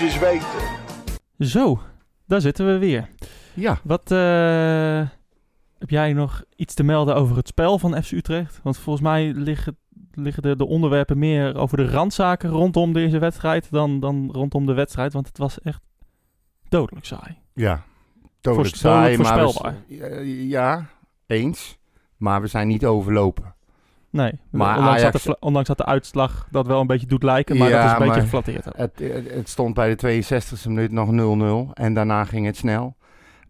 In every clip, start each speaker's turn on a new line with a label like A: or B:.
A: moest je eens weten.
B: Zo, daar zitten we weer.
C: Ja.
B: Wat eh, heb jij nog iets te melden over het spel van FC Utrecht? Want volgens mij liggen, liggen de, de onderwerpen meer over de randzaken rondom deze wedstrijd dan, dan rondom de wedstrijd. Want het was echt dodelijk saai.
C: Ja. Dodelijk
B: Voorst-
C: saai,
B: dodelijk
C: maar we- ja, eens. Maar we zijn niet overlopen.
B: Nee,
C: Maar
B: ondanks, dat de, ondanks dat de uitslag dat wel een beetje doet lijken, maar
C: Ja,
B: dat is een beetje geflatteerd.
C: het, het stond bij de 62e minuut nog 0-0 en daarna ging het snel.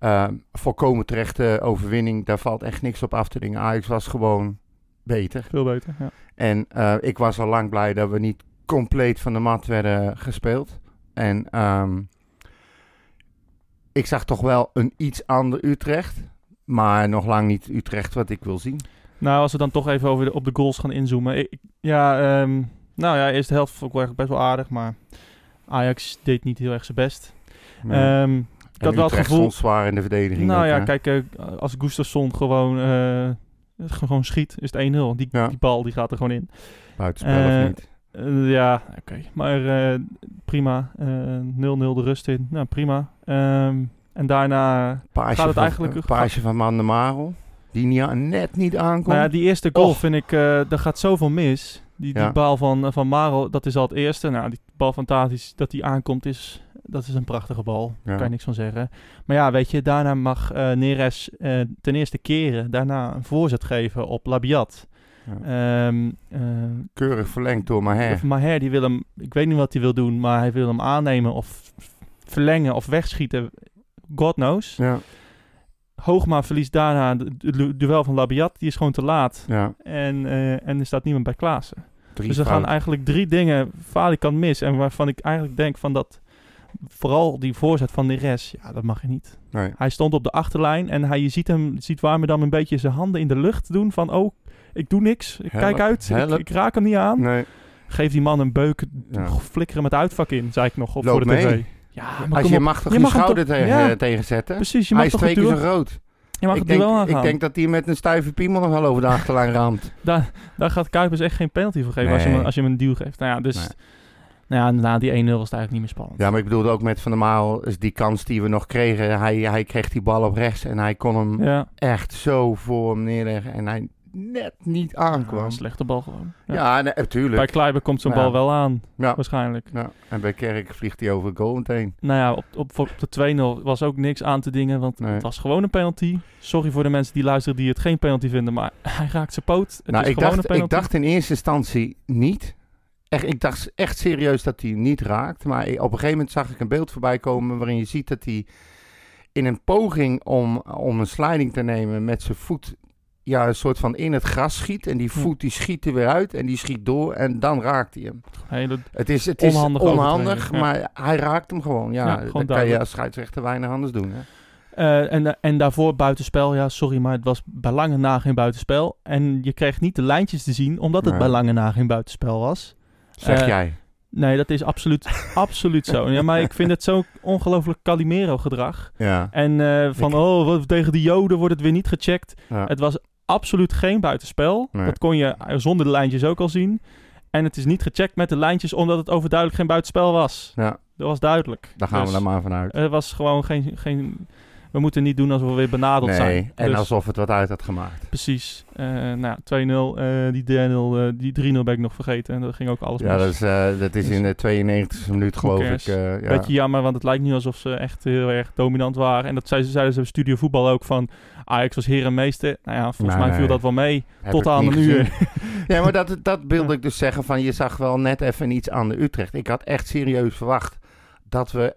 C: Uh, volkomen terechte overwinning, daar valt echt niks op af te dingen. Ajax was gewoon beter.
B: Veel beter, ja.
C: En eh, ik was al lang blij dat we niet compleet van de mat werden gespeeld. En ehm, ik zag toch wel een iets ander Utrecht. Maar nog lang niet Utrecht wat ik wil zien.
B: Nou, als we dan toch even over de, op de goals gaan inzoomen. Ik- ja, ehm, nou ja, eerste helft vond ik wel echt best wel aardig, maar Ajax deed niet heel erg zijn best.
C: Ja.
B: Ehm, ik had wel het gevoel...
C: zwaar in de verdediging.
B: Nou
C: ook,
B: ja,
C: hè?
B: kijk, eh, als Gustafsson gewoon, eh, gewoon schiet, is het 1-0. Die,
C: Ja.
B: die bal die gaat er gewoon in.
C: Buitenspel
B: eh,
C: of niet.
B: Eh, ja, oké. Maar prima. Eh, 0-0 de rust in. Nou, prima. Ehm, en daarna...
C: Paasje
B: gaat het
C: van,
B: eigenlijk-
C: paasje van Man de Marel. Die niet, net niet aankomt.
B: Nou ja, die eerste goal vind ik, eh daar gaat zoveel mis. Die, die
C: Ja.
B: bal van, eh, van Maro, dat is al het eerste. Nou, die bal van Tadic, dat die aankomt, is, dat is een prachtige bal. Daar
C: Ja.
B: kan je niks van zeggen. Maar ja, weet je, daarna mag eh Neres ten eerste keren. Daarna een voorzet geven op Labiat.
C: Ja.
B: Ehm, eh,
C: Keurig verlengd door Maher.
B: Maher, die wil hem, ik weet niet wat hij wil doen, maar hij wil hem aannemen of verlengen of wegschieten. God knows.
C: Ja,
B: Hoogma verliest daarna het du- duel van Labiat. Die is gewoon te laat.
C: ja.
B: En, eh, en er staat niemand bij Klaassen.
C: Drie
B: dus er gaan eigenlijk drie dingen falikant mis. En waarvan ik eigenlijk denk van dat... Vooral die voorzet van Neres, ja, dat mag je niet.
C: Nee.
B: Hij stond op de achterlijn en hij, je ziet hem, ziet Warmerdam een beetje zijn handen in de lucht doen. Van, oh, ik doe niks. Ik
C: Help,
B: kijk uit. Ik, raak hem niet aan.
C: Nee.
B: Geef die man een beuk.
C: Ja.
B: Flikkeren met uitvak in, zei ik nog op
C: Loop
B: voor de
C: mee.
B: Ja, maar
C: Als je mag toch
B: Je
C: schouder tegen,
B: ja.
C: eh, tegenzetten?
B: Precies, je
C: Hij
B: mag
C: is
B: toch
C: twee keer zo groot.
B: je mag
C: ik,
B: het
C: denk, ik denk dat hij met een stijve piemel nog wel over de achterlijn raamt.
B: Daar, daar gaat Kuipers echt geen penalty voor geven als, je hem, als je hem een duw geeft. Nou ja, dus...
C: Nee.
B: Nou ja, na die 1-0 was het eigenlijk niet meer spannend.
C: Ja, maar ik bedoelde ook met Van der Maal, is die kans die we nog kregen. Hij, hij kreeg die bal op rechts en hij kon hem
B: Ja,
C: echt zo voor hem neerleggen. En hij net niet aankwam.
B: een slechte bal gewoon. Ja.
C: Ja, nee, natuurlijk.
B: Bij Kleiber komt zo'n bal wel aan, waarschijnlijk.
C: Ja. En bij Kerk vliegt hij over goal meteen.
B: Nou ja, op, op, op de 2-0 was ook niks aan te dingen, want
C: Nee.
B: het was gewoon een penalty. Sorry voor de mensen die luisteren die het geen penalty vinden, maar hij raakt zijn poot. Het
C: nou,
B: is
C: ik
B: gewoon
C: dacht,
B: een penalty.
C: ik dacht in eerste instantie niet. Echt, ik dacht echt serieus dat hij niet raakt. Maar op een gegeven moment zag ik een beeld voorbij komen waarin je ziet dat hij in een poging om, om een sliding te nemen met zijn voet ja, een soort van in het gras schiet. En die
B: Ja.
C: voet die schiet er weer uit en die schiet door en dan raakt hij hem.
B: Hele-
C: Het is, het is
B: Onhandig
C: onhandig,
B: ja.
C: maar hij raakt hem gewoon. Ja,
B: Ja, gewoon
C: dan kan je als scheidsrechter weinig anders doen. Hè?
B: Eh, en, en daarvoor buitenspel, ja, sorry, maar het was bij lange na geen buitenspel. En je kreeg niet de lijntjes te zien, omdat het
C: Nee.
B: bij lange na geen buitenspel was.
C: Zeg
B: Eh,
C: jij.
B: Nee, dat is absoluut, absoluut zo. Ja, maar ik vind het zo ongelooflijk Calimero-gedrag.
C: Ja.
B: En eh, van,
C: Ik-
B: oh, wat, tegen die Joden wordt het weer niet gecheckt.
C: ja.
B: Het was absoluut geen buitenspel.
C: Nee.
B: Dat kon je zonder de lijntjes ook al zien. En het is niet gecheckt met de lijntjes, omdat het overduidelijk geen buitenspel was.
C: ja,
B: Dat was duidelijk.
C: daar gaan we
B: Dus
C: dan maar vanuit.
B: Er was gewoon geen, geen... We moeten niet doen alsof we weer benadeld
C: Nee,
B: zijn.
C: en
B: Dus-
C: alsof het wat uit had gemaakt.
B: Precies. Eh nou, 2-0. eh, die 3-0, eh, die 3-0 ben ik nog vergeten. En dat ging ook alles
C: Ja,
B: mis.
C: dat is, dat is in de 92e minuut geloof ik. ja.
B: Beetje jammer, want het lijkt nu alsof ze echt heel erg dominant waren. En dat zeiden ze zeiden ze Studio Voetbal ook van... Ajax was heer en meester. Nou ja, volgens
C: Nee,
B: mij viel dat wel mee.
C: Heb
B: tot aan een uur.
C: Ja, maar dat, dat wilde ik dus zeggen van je zag wel net even iets aan de Utrecht. Ik had echt serieus verwacht dat we,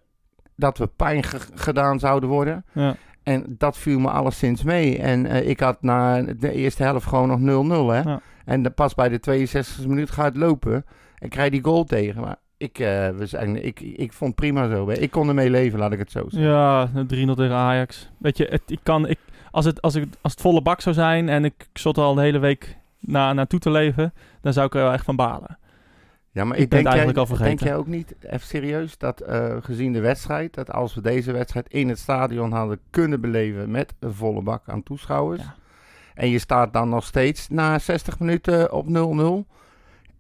C: dat we pijn ge- gedaan zouden worden.
B: Ja.
C: En dat viel me alleszins mee. En eh, ik had na de eerste helft gewoon nog 0-0 hè.
B: Ja.
C: En dan pas bij de 62e minuut gaat het lopen en krijg die goal tegen. Maar ik, eh, we zijn, ik, ik vond het prima zo. Ik kon ermee leven, laat ik het zo zeggen.
B: Ja, 3-0 tegen Ajax. Weet je, het, ik kan, ik, als, het, als, ik, als het volle bak zou zijn en ik, zat al de hele week na, naartoe te leven, dan zou ik er wel echt van balen.
C: Ja, maar
B: Ik
C: denk,
B: het
C: jij,
B: eigenlijk al vergeten.
C: denk jij ook niet, even serieus, dat eh, gezien de wedstrijd, dat als we deze wedstrijd in het stadion hadden kunnen beleven met een volle bak aan toeschouwers,
B: Ja.
C: en je staat dan nog steeds na 60 minuten op 0-0,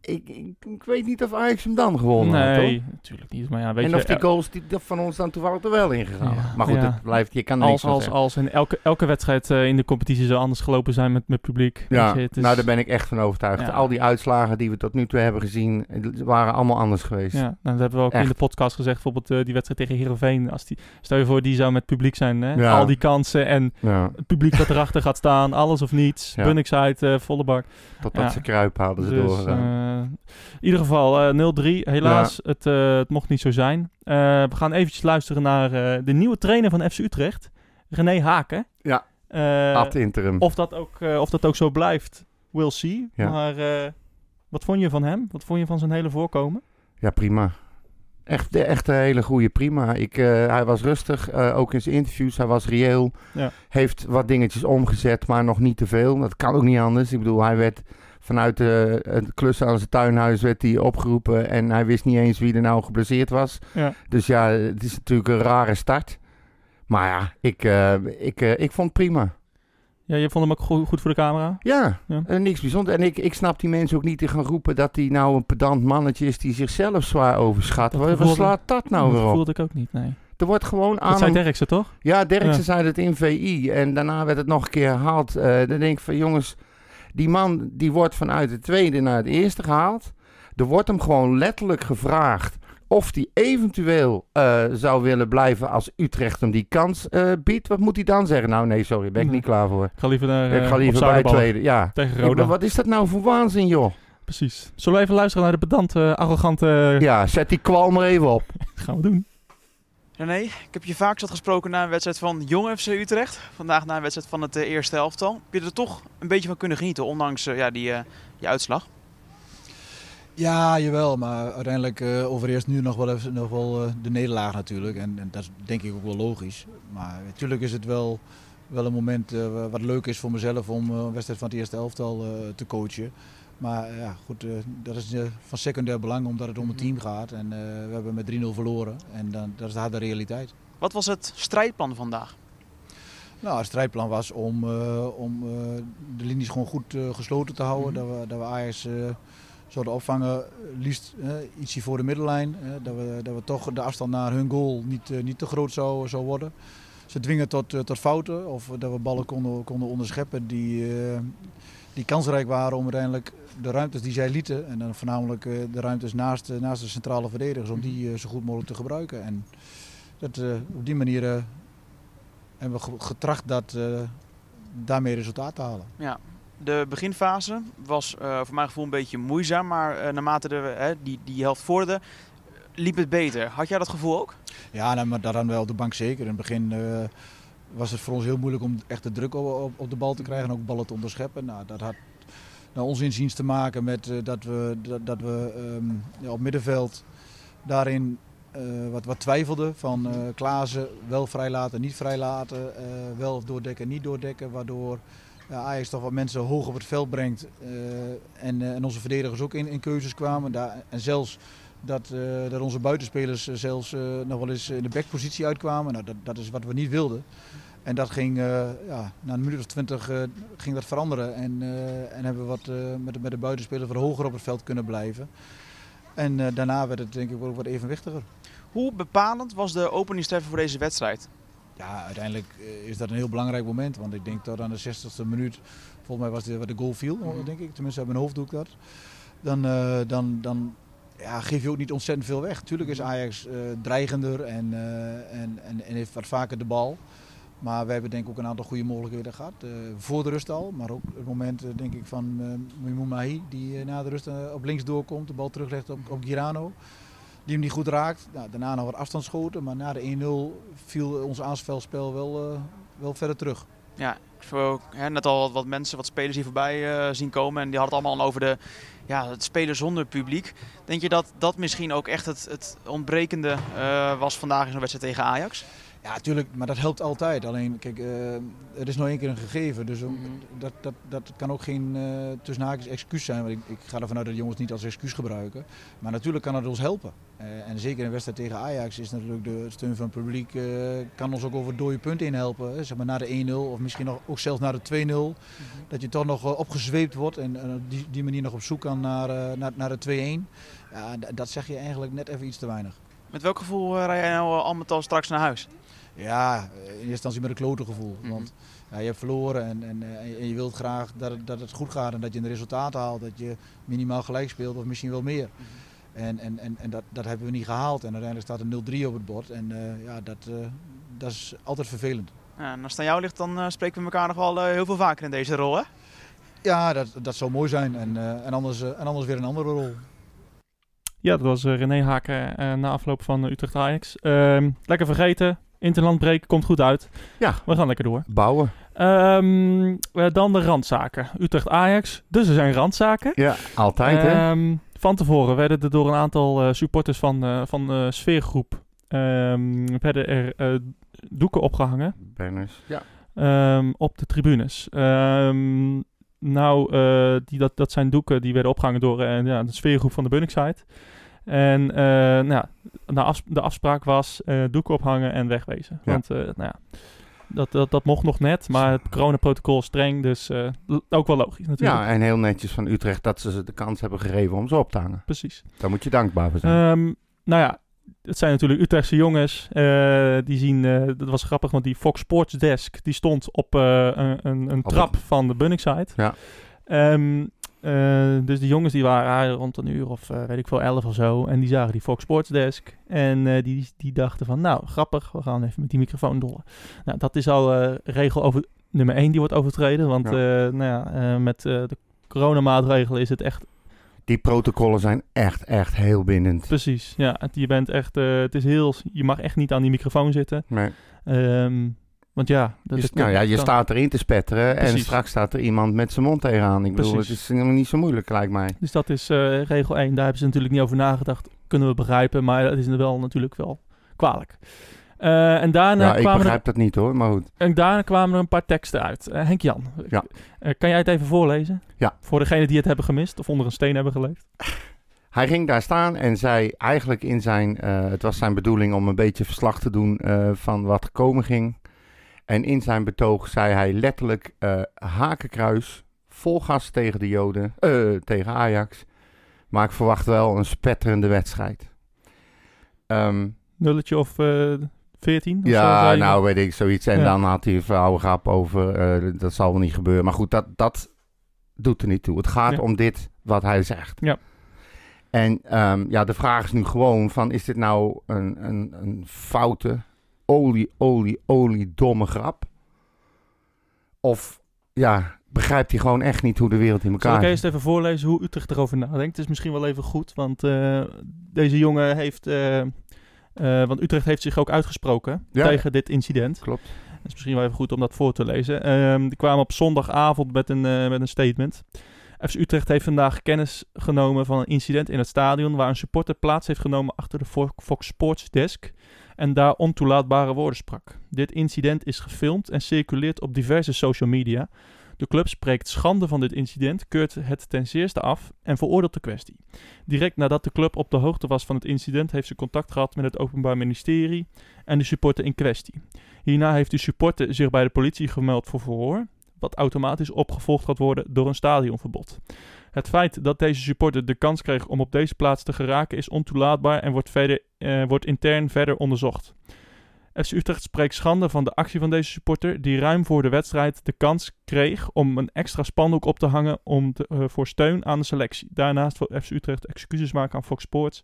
C: ik, ik, ik weet niet of Ajax hem dan gewonnen had,
B: Nee, natuurlijk niet. Maar ja, weet
C: En
B: je,
C: of die
B: eh,
C: goals die, van ons dan toevallig er wel ingegaan.
B: Ja,
C: maar goed,
B: ja.
C: het blijft, je kan er niks
B: als,
C: van
B: als, als in elke, elke wedstrijd eh, in de competitie zou anders gelopen zijn met, met publiek.
C: Ja,
B: je, het is-
C: nou daar ben ik echt van overtuigd.
B: Ja.
C: Al die uitslagen die we tot nu toe hebben gezien, waren allemaal anders geweest.
B: Ja, nou, dat hebben we ook in de podcast gezegd. Bijvoorbeeld eh, die wedstrijd tegen Heerenveen. Als die, stel je voor, die zou met publiek zijn. Hè?
C: Ja.
B: Al die kansen en
C: Ja,
B: het publiek dat erachter gaat staan. Alles of niets.
C: Ja.
B: Bunningside, eh volle bak.
C: totdat
B: Ja.
C: ze kruip hadden ze
B: Dus,
C: doorgedaan.
B: Eh, in ieder geval eh 0-3. Helaas, het, eh, het mocht niet zo zijn. Eh, we gaan eventjes luisteren naar eh, de nieuwe trainer van FC Utrecht. René Haken.
C: Ja.
B: Eh,
C: Ad interim.
B: of, dat ook, eh, of dat ook zo blijft, we'll see.
C: Ja.
B: Maar eh, wat vond je van hem? Wat vond je van zijn hele voorkomen?
C: Ja, prima. Echt, echt een hele goede prima. Ik, eh, hij was rustig, eh, ook in zijn interviews. Hij was reëel.
B: Ja.
C: Heeft wat dingetjes omgezet, maar nog niet te veel. Dat kan ook niet anders. Ik bedoel, hij werd vanuit de, het klussen aan zijn tuinhuis werd hij opgeroepen. En hij wist niet eens wie er nou geblesseerd was.
B: Ja.
C: Dus ja, het is natuurlijk een rare start. Maar ja, ik, eh, ik, eh, ik vond het prima.
B: Ja, je vond hem ook go- goed voor de camera?
C: Ja,
B: Ja.
C: eh, niks bijzonders. En ik, ik snap die mensen ook niet die gaan roepen dat hij nou een pedant mannetje is die zichzelf zwaar overschat.
B: Dat
C: Wat, slaat dat nou
B: dat
C: weer op?
B: voelde ik ook niet, nee.
C: Er wordt gewoon aan...
B: Dat zei Derksen, toch?
C: Ja, Derksen
B: Ja.
C: zei het in VI en daarna werd het nog een keer herhaald. Eh, dan denk ik van jongens, die man die wordt vanuit het tweede naar het eerste gehaald. Er wordt hem gewoon letterlijk gevraagd of hij eventueel eh, zou willen blijven als Utrecht hem die kans eh, biedt. Wat moet hij dan zeggen? Nou nee, sorry, ben ik niet klaar voor.
B: Ik ga liever naar
C: ik
B: eh,
C: ga liever
B: op
C: bij tweede. Ja.
B: Tegen Roda.
C: wat is dat nou voor waanzin, joh?
B: Precies. Zullen we even luisteren naar de pedante, arrogante...
C: Ja, zet die kwal maar even op.
B: gaan we doen.
A: René, ik heb je vaak zat gesproken na een wedstrijd van Jong FC Utrecht. Vandaag na een wedstrijd van het eh, eerste helftal. Heb je er toch een beetje van kunnen genieten, ondanks eh, ja, die, eh, die uitslag?
D: Ja, jawel, maar uiteindelijk eh overeerst nu nog wel, even, nog wel de nederlaag natuurlijk. En, en dat is denk ik ook wel logisch. Maar natuurlijk is het wel, wel een moment wat leuk is voor mezelf om een wedstrijd van het eerste elftal te coachen. Maar eh, ja, goed, eh, dat is eh, van secundair belang omdat het om het team gaat. En we hebben met 3-0 verloren en dan, dat is de harde realiteit.
A: Wat was het strijdplan vandaag?
D: Nou, het strijdplan was om, om de linies gewoon goed gesloten te houden.
A: Mhm.
D: Dat we, dat we Ajax zouden opvangen, liefst ietsje voor de middenlijn. dat, we, dat we toch de afstand naar hun goal niet, niet te groot zou, zou worden. Ze dwingen tot, tot fouten of dat we ballen konden, konden onderscheppen die, die kansrijk waren om uiteindelijk de ruimtes die zij lieten. En dan voornamelijk eh, de ruimtes naast, eh, naast de centrale verdedigers om die eh, zo goed mogelijk te gebruiken. En dat, op die manier hebben we ge- getracht dat, daarmee resultaat te halen.
A: Ja, de beginfase was voor mijn gevoel een beetje moeizaam. Maar naarmate de, die, die helft vorderde, liep het beter. Had jij dat gevoel ook?
D: Ja, nou, maar daaraan wel op de bank zeker. In het begin was het voor ons heel moeilijk om echt de druk op, op, de bal te krijgen en ook ballen te onderscheppen. Nou, dat had naar ons inziens te maken met eh, dat we, dat, dat we ehm, ja, op middenveld daarin eh, wat, wat twijfelden. Van eh Klaassen wel vrijlaten, niet vrijlaten, wel doordekken, niet doordekken. Waardoor ja, Ajax toch wat mensen hoog op het veld brengt. en, en onze verdedigers ook in, in keuzes kwamen. Daar, en zelfs dat, dat onze buitenspelers zelfs nog wel eens in de backpositie uitkwamen. Nou, dat, dat is wat we niet wilden. En dat ging, eh, ja, na een minuut of twintig eh, ging dat veranderen. En, eh, en hebben we wat, met, de- met de buitenspelers wat hoger op het veld kunnen blijven. En daarna werd het denk ik ook wat evenwichtiger.
A: Hoe bepalend was de openingstreffer voor deze wedstrijd?
D: Ja, uiteindelijk is dat een heel belangrijk moment. Want ik denk dat aan de 60ste minuut, volgens mij was dit waar de goal viel,
A: Mhm.
D: denk ik. Tenminste, uit mijn hoofd doe ik dat. Dan, dan, dan ja, geef je ook niet ontzettend veel weg. Tuurlijk is Ajax eh, dreigender en, en, en, en heeft wat vaker de bal. Maar we hebben denk ik ook een aantal goede mogelijkheden gehad. eh, voor de rust al, maar ook het moment eh, denk ik van uh, Mimoun Mahi die eh, na de rust eh, op links doorkomt. De bal teruglegt op, Girano. Die hem niet goed raakt. Nou, daarna nog wat afstandsschoten. Maar na de 1-0 viel ons aanspelspel wel, eh, wel verder terug.
A: Ja, ook hè, net al wat mensen, wat spelers hier voorbij eh, zien komen. En die hadden het allemaal over de, ja, het spelen zonder publiek. Denk je dat dat misschien ook echt het, het ontbrekende eh, was vandaag in zo'n wedstrijd tegen Ajax?
D: Ja, natuurlijk, maar dat helpt altijd. Alleen, kijk, uh, er is nog één keer een gegeven. Dus um, dat, dat, dat kan ook geen uh, tussen haakjes excuus zijn. Want ik, ik ga ervan uit dat de jongens niet als excuus gebruiken. Maar natuurlijk kan het ons helpen. Uh, en zeker in een wedstrijd tegen Ajax is natuurlijk de steun van het publiek... kan ons ook over dode punten in helpen. Zeg maar naar de 1-0 of misschien nog, ook zelfs naar de 2-0. Mm -hmm. Dat je toch nog opgezweept wordt en op die, die manier nog op zoek kan naar, naar, naar de 2-1. Ja, dat zeg je eigenlijk net even iets te weinig.
A: Met welk gevoel rij jij nou al met al straks naar huis?
D: Ja, in eerste instantie met een klote gevoel. Mm -hmm. Want ja, je hebt verloren en, en, en, je wilt graag dat het, dat het goed gaat en dat je een resultaat haalt. Dat je minimaal gelijk speelt of misschien wel meer. Mm -hmm. En, en, en, en dat, dat hebben we niet gehaald. En uiteindelijk staat er 0-3 op het bord. En uh, ja, dat, uh, dat is altijd vervelend.
A: Ja, en als het aan jou ligt, dan uh, spreken we elkaar nog wel heel veel vaker in deze rol, hè?
D: Ja, dat, dat zou mooi zijn. En, en, anders, en anders weer een andere rol.
B: Ja, dat was René Haken na afloop van Utrecht Ajax. Ehm, lekker vergeten, Interland breken komt goed uit.
C: Ja.
B: We gaan lekker door.
C: Bouwen.
B: Um, dan de randzaken. Utrecht Ajax. Dus er zijn randzaken.
C: Ja, altijd hè.
B: Um, van tevoren werden er door een aantal uh, supporters van, uh, van de sfeergroep um, werden er uh, doeken opgehangen.
C: Banners, ja.
B: op de tribunes. nou, die, dat, dat zijn doeken die werden opgehangen door ja, de sfeergroep van de Bunningside. En uh, nou de, afs de, afspraak was uh, doek ophangen en wegwezen. Ja. Want uh, nou ja, dat, dat, dat mocht nog net, maar het coronaprotocol is streng, dus ook wel logisch natuurlijk.
C: Ja, en heel netjes van Utrecht dat ze de kans hebben gegeven om ze op te hangen.
B: Precies.
C: Daar moet je dankbaar voor zijn.
B: Um, nou ja, het zijn natuurlijk Utrechtse jongens. die zien, dat was grappig, want die Fox Sports Desk, die stond op een, een, een trap van de Bunningside.
C: Ja.
B: Um, uh, dus die jongens die waren rond een uur of uh, weet ik veel, elf of zo. En die zagen die Fox Sports Desk. En uh, die, die dachten van, nou, grappig, we gaan even met die microfoon dollen. Nou, dat is al regel over nummer één die wordt overtreden. Want ja. nou ja, met de coronamaatregelen is het echt...
C: Die protocollen zijn echt, echt heel bindend.
B: Precies, ja. Je bent echt, het is heel... Je mag echt niet aan die microfoon zitten.
C: Nee.
B: Um, want ja,
C: dat je, nou ja, je kan... staat erin te spetteren Precies. en straks staat er iemand met zijn mond tegenaan. Ik bedoel, het is helemaal niet zo moeilijk, lijkt mij.
B: Dus dat is uh, regel 1. Daar hebben ze natuurlijk niet over nagedacht. Kunnen we begrijpen, maar dat is wel natuurlijk wel kwalijk. Uh, en daarna
C: ja, ik
B: kwamen
C: begrijp
B: er,
C: dat niet hoor, maar goed.
B: En daarna kwamen er een paar teksten uit. Uh, Henk-Jan,
C: ja.
B: kan jij het even voorlezen?
C: Ja.
B: Voor degenen die het hebben gemist of onder een steen hebben geleefd.
C: Hij ging daar staan en zei eigenlijk in zijn... het was zijn bedoeling om een beetje verslag te doen van wat komen ging... En in zijn betoog zei hij letterlijk uh, hakenkruis, vol gas tegen de Joden, uh, tegen Ajax. Maar ik verwacht wel een spetterende wedstrijd. Um,
B: Nulletje of uh, 14? Of
C: ja, zo, nou weet ik zoiets. En ja. dan had hij een oude grap over, dat zal wel niet gebeuren. Maar goed, dat, dat doet er niet toe. Het gaat ja. om dit wat hij zegt.
B: Ja.
C: En um, ja, de vraag is nu gewoon van, is dit nou een, een, een foute olie, olie, olie domme grap? Of ja, begrijpt hij gewoon echt niet hoe de wereld in elkaar
B: Zal ik eerst even voorlezen hoe Utrecht erover nadenkt? Het is misschien wel even goed, want uh, deze jongen heeft... Uh, uh, want Utrecht heeft zich ook uitgesproken ja, tegen dit incident.
C: Klopt.
B: Het is misschien wel even goed om dat voor te lezen. Um, die kwamen op zondagavond met een, met een statement. FC Utrecht heeft vandaag kennis genomen van een incident in het stadion... waar een supporter plaats heeft genomen achter de Fox Sports desk en daar ontoelaatbare woorden sprak. Dit incident is gefilmd en circuleert op diverse social media. De club spreekt schande van dit incident, keurt het ten zeerste af en veroordeelt de kwestie. Direct nadat de club op de hoogte was van het incident, heeft ze contact gehad met het Openbaar Ministerie en de supporter in kwestie. Hierna heeft de supporter zich bij de politie gemeld voor verhoor, wat automatisch opgevolgd gaat worden door een stadionverbod. Het feit dat deze supporter de kans kreeg om op deze plaats te geraken is ontoelaatbaar en wordt, verder, uh, wordt intern verder onderzocht. FC Utrecht spreekt schande van de actie van deze supporter, die ruim voor de wedstrijd de kans kreeg om een extra spandoek op te hangen om te, uh, voor steun aan de selectie. Daarnaast wil FC Utrecht excuses maken aan Fox Sports,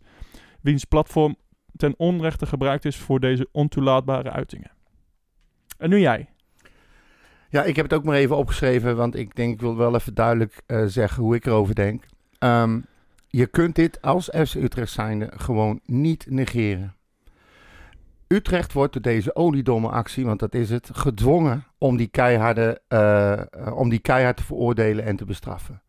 B: wiens platform ten onrechte gebruikt is voor deze ontoelaatbare uitingen. En nu jij.
C: Ja, ik heb het ook maar even opgeschreven, want ik denk, ik wil wel even duidelijk uh, zeggen hoe ik erover denk. Um, je kunt dit als FC Utrecht zijnde gewoon niet negeren. Utrecht wordt door deze oliedomme actie, want dat is het, gedwongen om die, keiharde, uh, om die keihard te veroordelen en te bestraffen.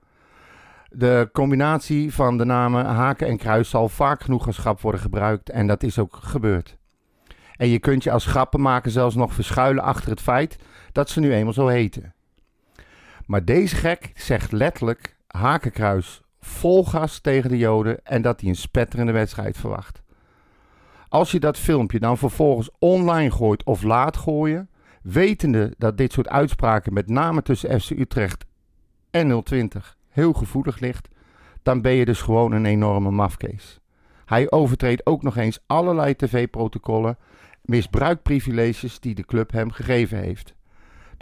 C: De combinatie van de namen Haken en Kruis zal vaak genoeg als grap worden gebruikt en dat is ook gebeurd. En je kunt je als grappenmaker zelfs nog verschuilen achter het feit dat ze nu eenmaal zo heten. Maar deze gek zegt letterlijk hakenkruis vol gas tegen de Joden en dat hij een spetterende wedstrijd verwacht. Als je dat filmpje dan vervolgens online gooit of laat gooien, wetende dat dit soort uitspraken met name tussen FC Utrecht en 020 heel gevoelig ligt, dan ben je dus gewoon een enorme mafkees. Hij overtreedt ook nog eens allerlei tv-protocollen, misbruikt privileges die de club hem gegeven heeft.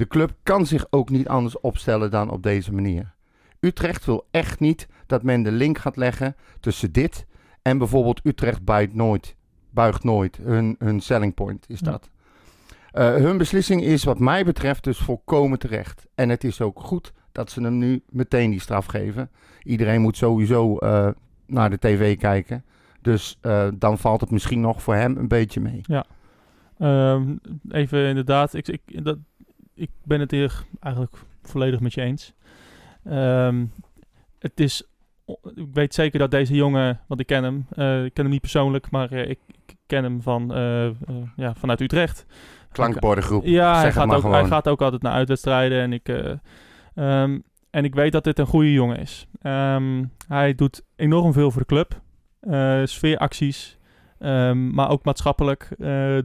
C: De club kan zich ook niet anders opstellen dan op deze manier. Utrecht wil echt niet dat men de link gaat leggen tussen dit en bijvoorbeeld Utrecht buigt nooit. Buigt nooit. Hun, hun selling point is
B: Ja.
C: dat. Eh, hun beslissing is wat mij betreft dus volkomen terecht. En het is ook goed dat ze hem nu meteen die straf geven. Iedereen moet sowieso eh, naar de tv kijken. Dus eh, dan valt het misschien nog voor hem een beetje mee.
B: Ehm, even inderdaad, ik, ik, dat, ik ben het hier eigenlijk volledig met je eens. Ehm, het is, ik weet zeker dat deze jongen, want ik ken hem, eh, ik ken hem niet persoonlijk, maar eh, ik, ik ken hem van, eh, ja, vanuit Utrecht.
C: Klankbordengroep.
B: Ja, hij gaat, ook, hij gaat ook altijd naar uitwedstrijden. En ik, eh, ehm, en ik weet dat dit een goede jongen is. Ehm, hij doet enorm veel voor de club. Sfeeracties. Maar ook maatschappelijk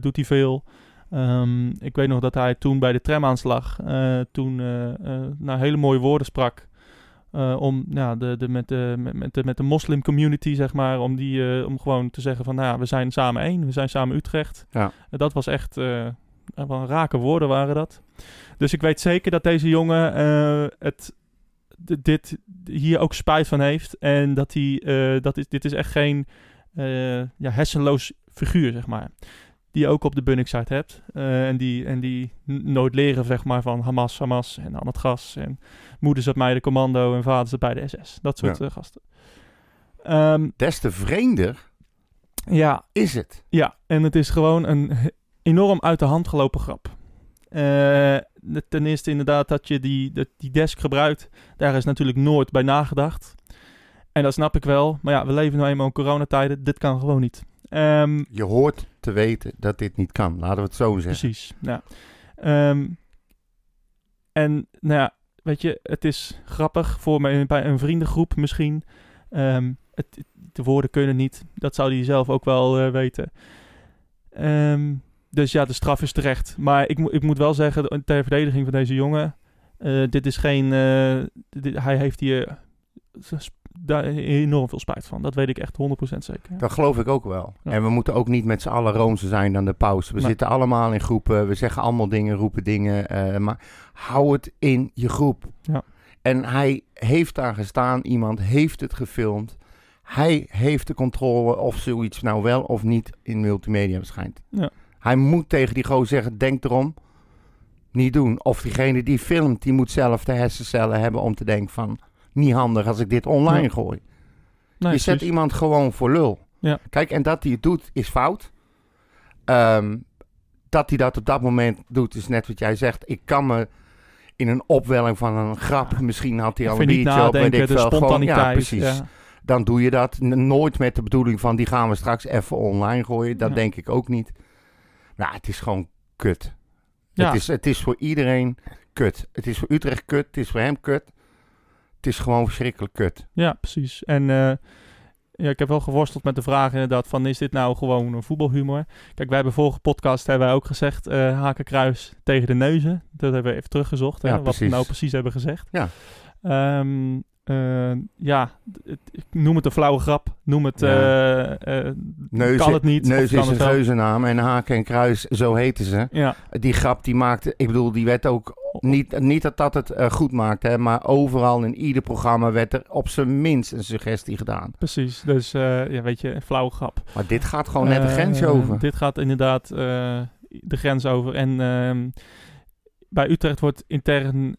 B: doet hij veel. Ehm, ik weet nog dat hij toen bij de tramaanslag... eh toen nou, hele mooie woorden sprak... om nou, de, de, met, de, met, met de, met de moslim community, zeg maar, om, die, om gewoon te zeggen van, nou, ja, we zijn samen één, we zijn samen Utrecht.
C: Ja.
B: Dat was echt, wel rake woorden waren dat. Dus ik weet zeker dat deze jongen het, dit hier ook spijt van heeft. En dat hij, dat is, dit is echt geen eh, ja, hersenloos figuur, zeg maar. Die je ook op de Bunnik-site hebt. Eh, en, die, en die nooit leren, zeg maar, van Hamas, Hamas en aan het gas. En moeders op mij de commando en vaders op bij de SS. Dat soort
C: Ja.
B: eh, gasten. Ehm,
C: Des te vreemder
B: ja,
C: is het.
B: ja, en het is gewoon een enorm uit de hand gelopen grap. De- ten eerste inderdaad dat je die, dat die desk gebruikt. Daar is natuurlijk nooit bij nagedacht. En dat snap ik wel. Maar ja, we leven nu eenmaal in coronatijden. Dit kan gewoon niet. Ehm,
C: Je hoort te weten dat dit niet kan. Laten we het zo zeggen.
B: precies, ja. Ehm, en nou ja, weet je, het is grappig voor mij bij een vriendengroep misschien. Ehm, het, de woorden kunnen niet. Dat zou hij zelf ook wel eh, weten. Dus ja, de straf is terecht. Maar ik, moet ik moet wel zeggen, ter verdediging van deze jongen... eh, dit is geen... eh, dit- hij heeft hier daar enorm veel spijt van. Dat weet ik echt 100% zeker.
C: Dat geloof ik ook wel.
B: Ja.
C: En we moeten ook niet met z'n allen roomser zijn dan de paus. We
B: Nee.
C: zitten allemaal in groepen. We zeggen allemaal dingen, roepen dingen. eh, maar hou het in je groep.
B: Ja.
C: En hij heeft daar gestaan. Iemand heeft het gefilmd. Hij heeft de controle of zoiets nou wel of niet in multimedia verschijnt.
B: Ja.
C: Hij moet tegen die gozer zeggen, denk erom. Niet doen. Of diegene die filmt, die moet zelf de hersencellen hebben om te denken van... Niet handig als ik dit online
B: Ja.
C: gooi.
B: Nee,
C: je zet
B: precies.
C: iemand gewoon voor lul.
B: Ja.
C: Kijk, en dat hij het doet is fout. Ehm, dat hij dat op dat moment doet is net wat jij zegt. Ik kan me in een opwelling van een grap, misschien had hij al een biertje op, weet
B: nadenken,
C: ik veel. Gewoon, ja, precies.
B: ja.
C: Dan doe je dat. Nooit met de bedoeling van die gaan we straks even online gooien. Dat
B: Ja.
C: denk ik ook niet. Nou, het is gewoon kut.
B: Ja.
C: Het, is, het is voor iedereen kut. Het is voor Utrecht kut. Het is voor hem kut. Het is gewoon verschrikkelijk kut.
B: Ja, precies. En eh, ja, ik heb wel geworsteld met de vraag inderdaad van is dit nou gewoon een voetbalhumor? Kijk, wij hebben vorige podcast hebben wij ook gezegd eh hakenkruis tegen de neuzen. Dat hebben we even teruggezocht, hè,
C: Ja,
B: wat we nou precies hebben gezegd.
C: Ja.
B: Ehm, eh, ja, ik noem het een flauwe grap. Noem het,
C: Ja.
B: eh, eh,
C: Neus,
B: kan het niet.
C: Neus is een geuzennaam en Haken en Kruis, zo heten ze.
B: Ja,
C: Die grap die maakte, ik bedoel, die werd ook niet, niet dat dat het goed maakte, hè, maar overal in ieder programma werd er op zijn minst een suggestie gedaan.
B: precies. Dus ja, weet je, een flauwe grap.
C: Maar dit gaat gewoon net de grens over.
B: Dit gaat inderdaad de grens over. En ehm, bij Utrecht wordt intern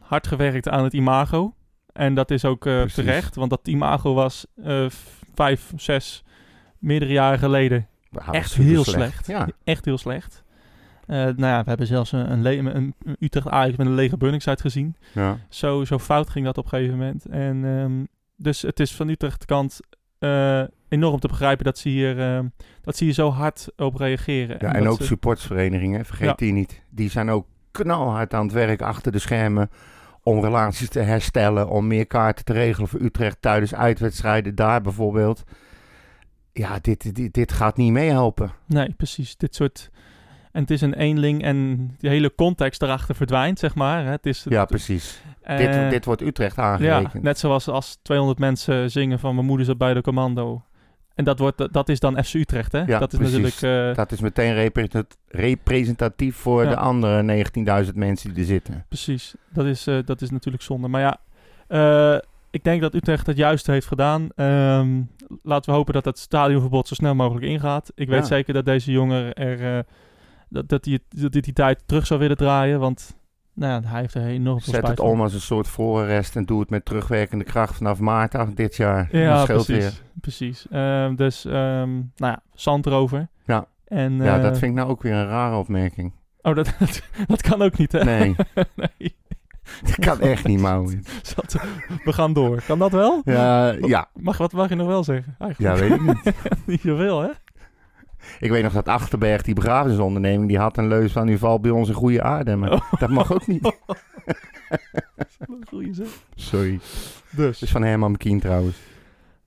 B: hard gewerkt aan het imago. En dat is ook eh, terecht, want dat imago was eh, vijf, zes, meerdere jaren geleden echt heel slecht.
C: Ja,
B: Echt heel slecht. Eh, nou ja, we hebben zelfs een, een, een, Utrecht Ajax met een lege Bunningside gezien.
C: ja.
B: Zo, zo fout ging dat op een gegeven moment. En ehm, dus het is van Utrecht kant enorm te begrijpen dat ze hier, eh, dat ze hier zo hard op reageren.
C: Ja, en ook
B: ze-
C: supportsverenigingen, vergeet
B: Ja.
C: die niet. Die zijn ook knalhard aan het werk achter de schermen om relaties te herstellen, om meer kaarten te regelen voor Utrecht tijdens uitwedstrijden daar bijvoorbeeld. Ja, dit, dit, dit gaat niet meehelpen.
B: Nee, precies. Dit soort... En het is een eenling en de hele context erachter verdwijnt, zeg maar. Het is,
C: Ja, precies.
B: eh,
C: dit, dit wordt Utrecht
B: Ja,
C: aangerekend.
B: net zoals als 200 mensen zingen van mijn moeder zat bij de commando. En dat, wordt, dat is dan FC Utrecht, hè?
C: Ja,
B: dat is
C: precies.
B: natuurlijk... eh,
C: Dat is meteen representat- representatief voor
B: Ja.
C: de andere 19.000 mensen die er zitten.
B: Precies, dat is, eh, dat is natuurlijk zonde. Maar ja, eh, ik denk dat Utrecht het juiste heeft gedaan. Ehm, laten we hopen dat het stadionverbod zo snel mogelijk ingaat. Ik weet
C: Ja.
B: zeker dat deze jongen er... dat, dat, hij, dat hij die tijd terug zou willen draaien, want nou ja, hij heeft er enorm veel
C: Zet
B: spijt
C: het om als een soort voorarrest en doe het met terugwerkende kracht vanaf maart af dit jaar.
B: Ja, precies.
C: weer.
B: precies. Ehm, dus, ehm, nou ja, zand erover.
C: Ja.
B: En,
C: Ja,
B: eh,
C: dat vind ik nou ook weer een rare opmerking.
B: Oh, dat, dat kan ook niet, hè?
C: Nee,
B: nee.
C: dat kan echt niet, Mauw.
B: Zat- We gaan door. Kan dat wel?
C: Ja, ja,
B: Mag, wat mag je nog wel zeggen?
C: ja,
B: Eigenlijk
C: weet ik niet.
B: niet zoveel, hè?
C: Ik weet nog dat Achterberg, die begrafenisonderneming, die had een leus van u valt bij ons een goede aarde. Maar dat mag ook niet.
B: Goeie zeg.
C: Sorry.
B: Dus,
C: Dat is van Herman McKean trouwens.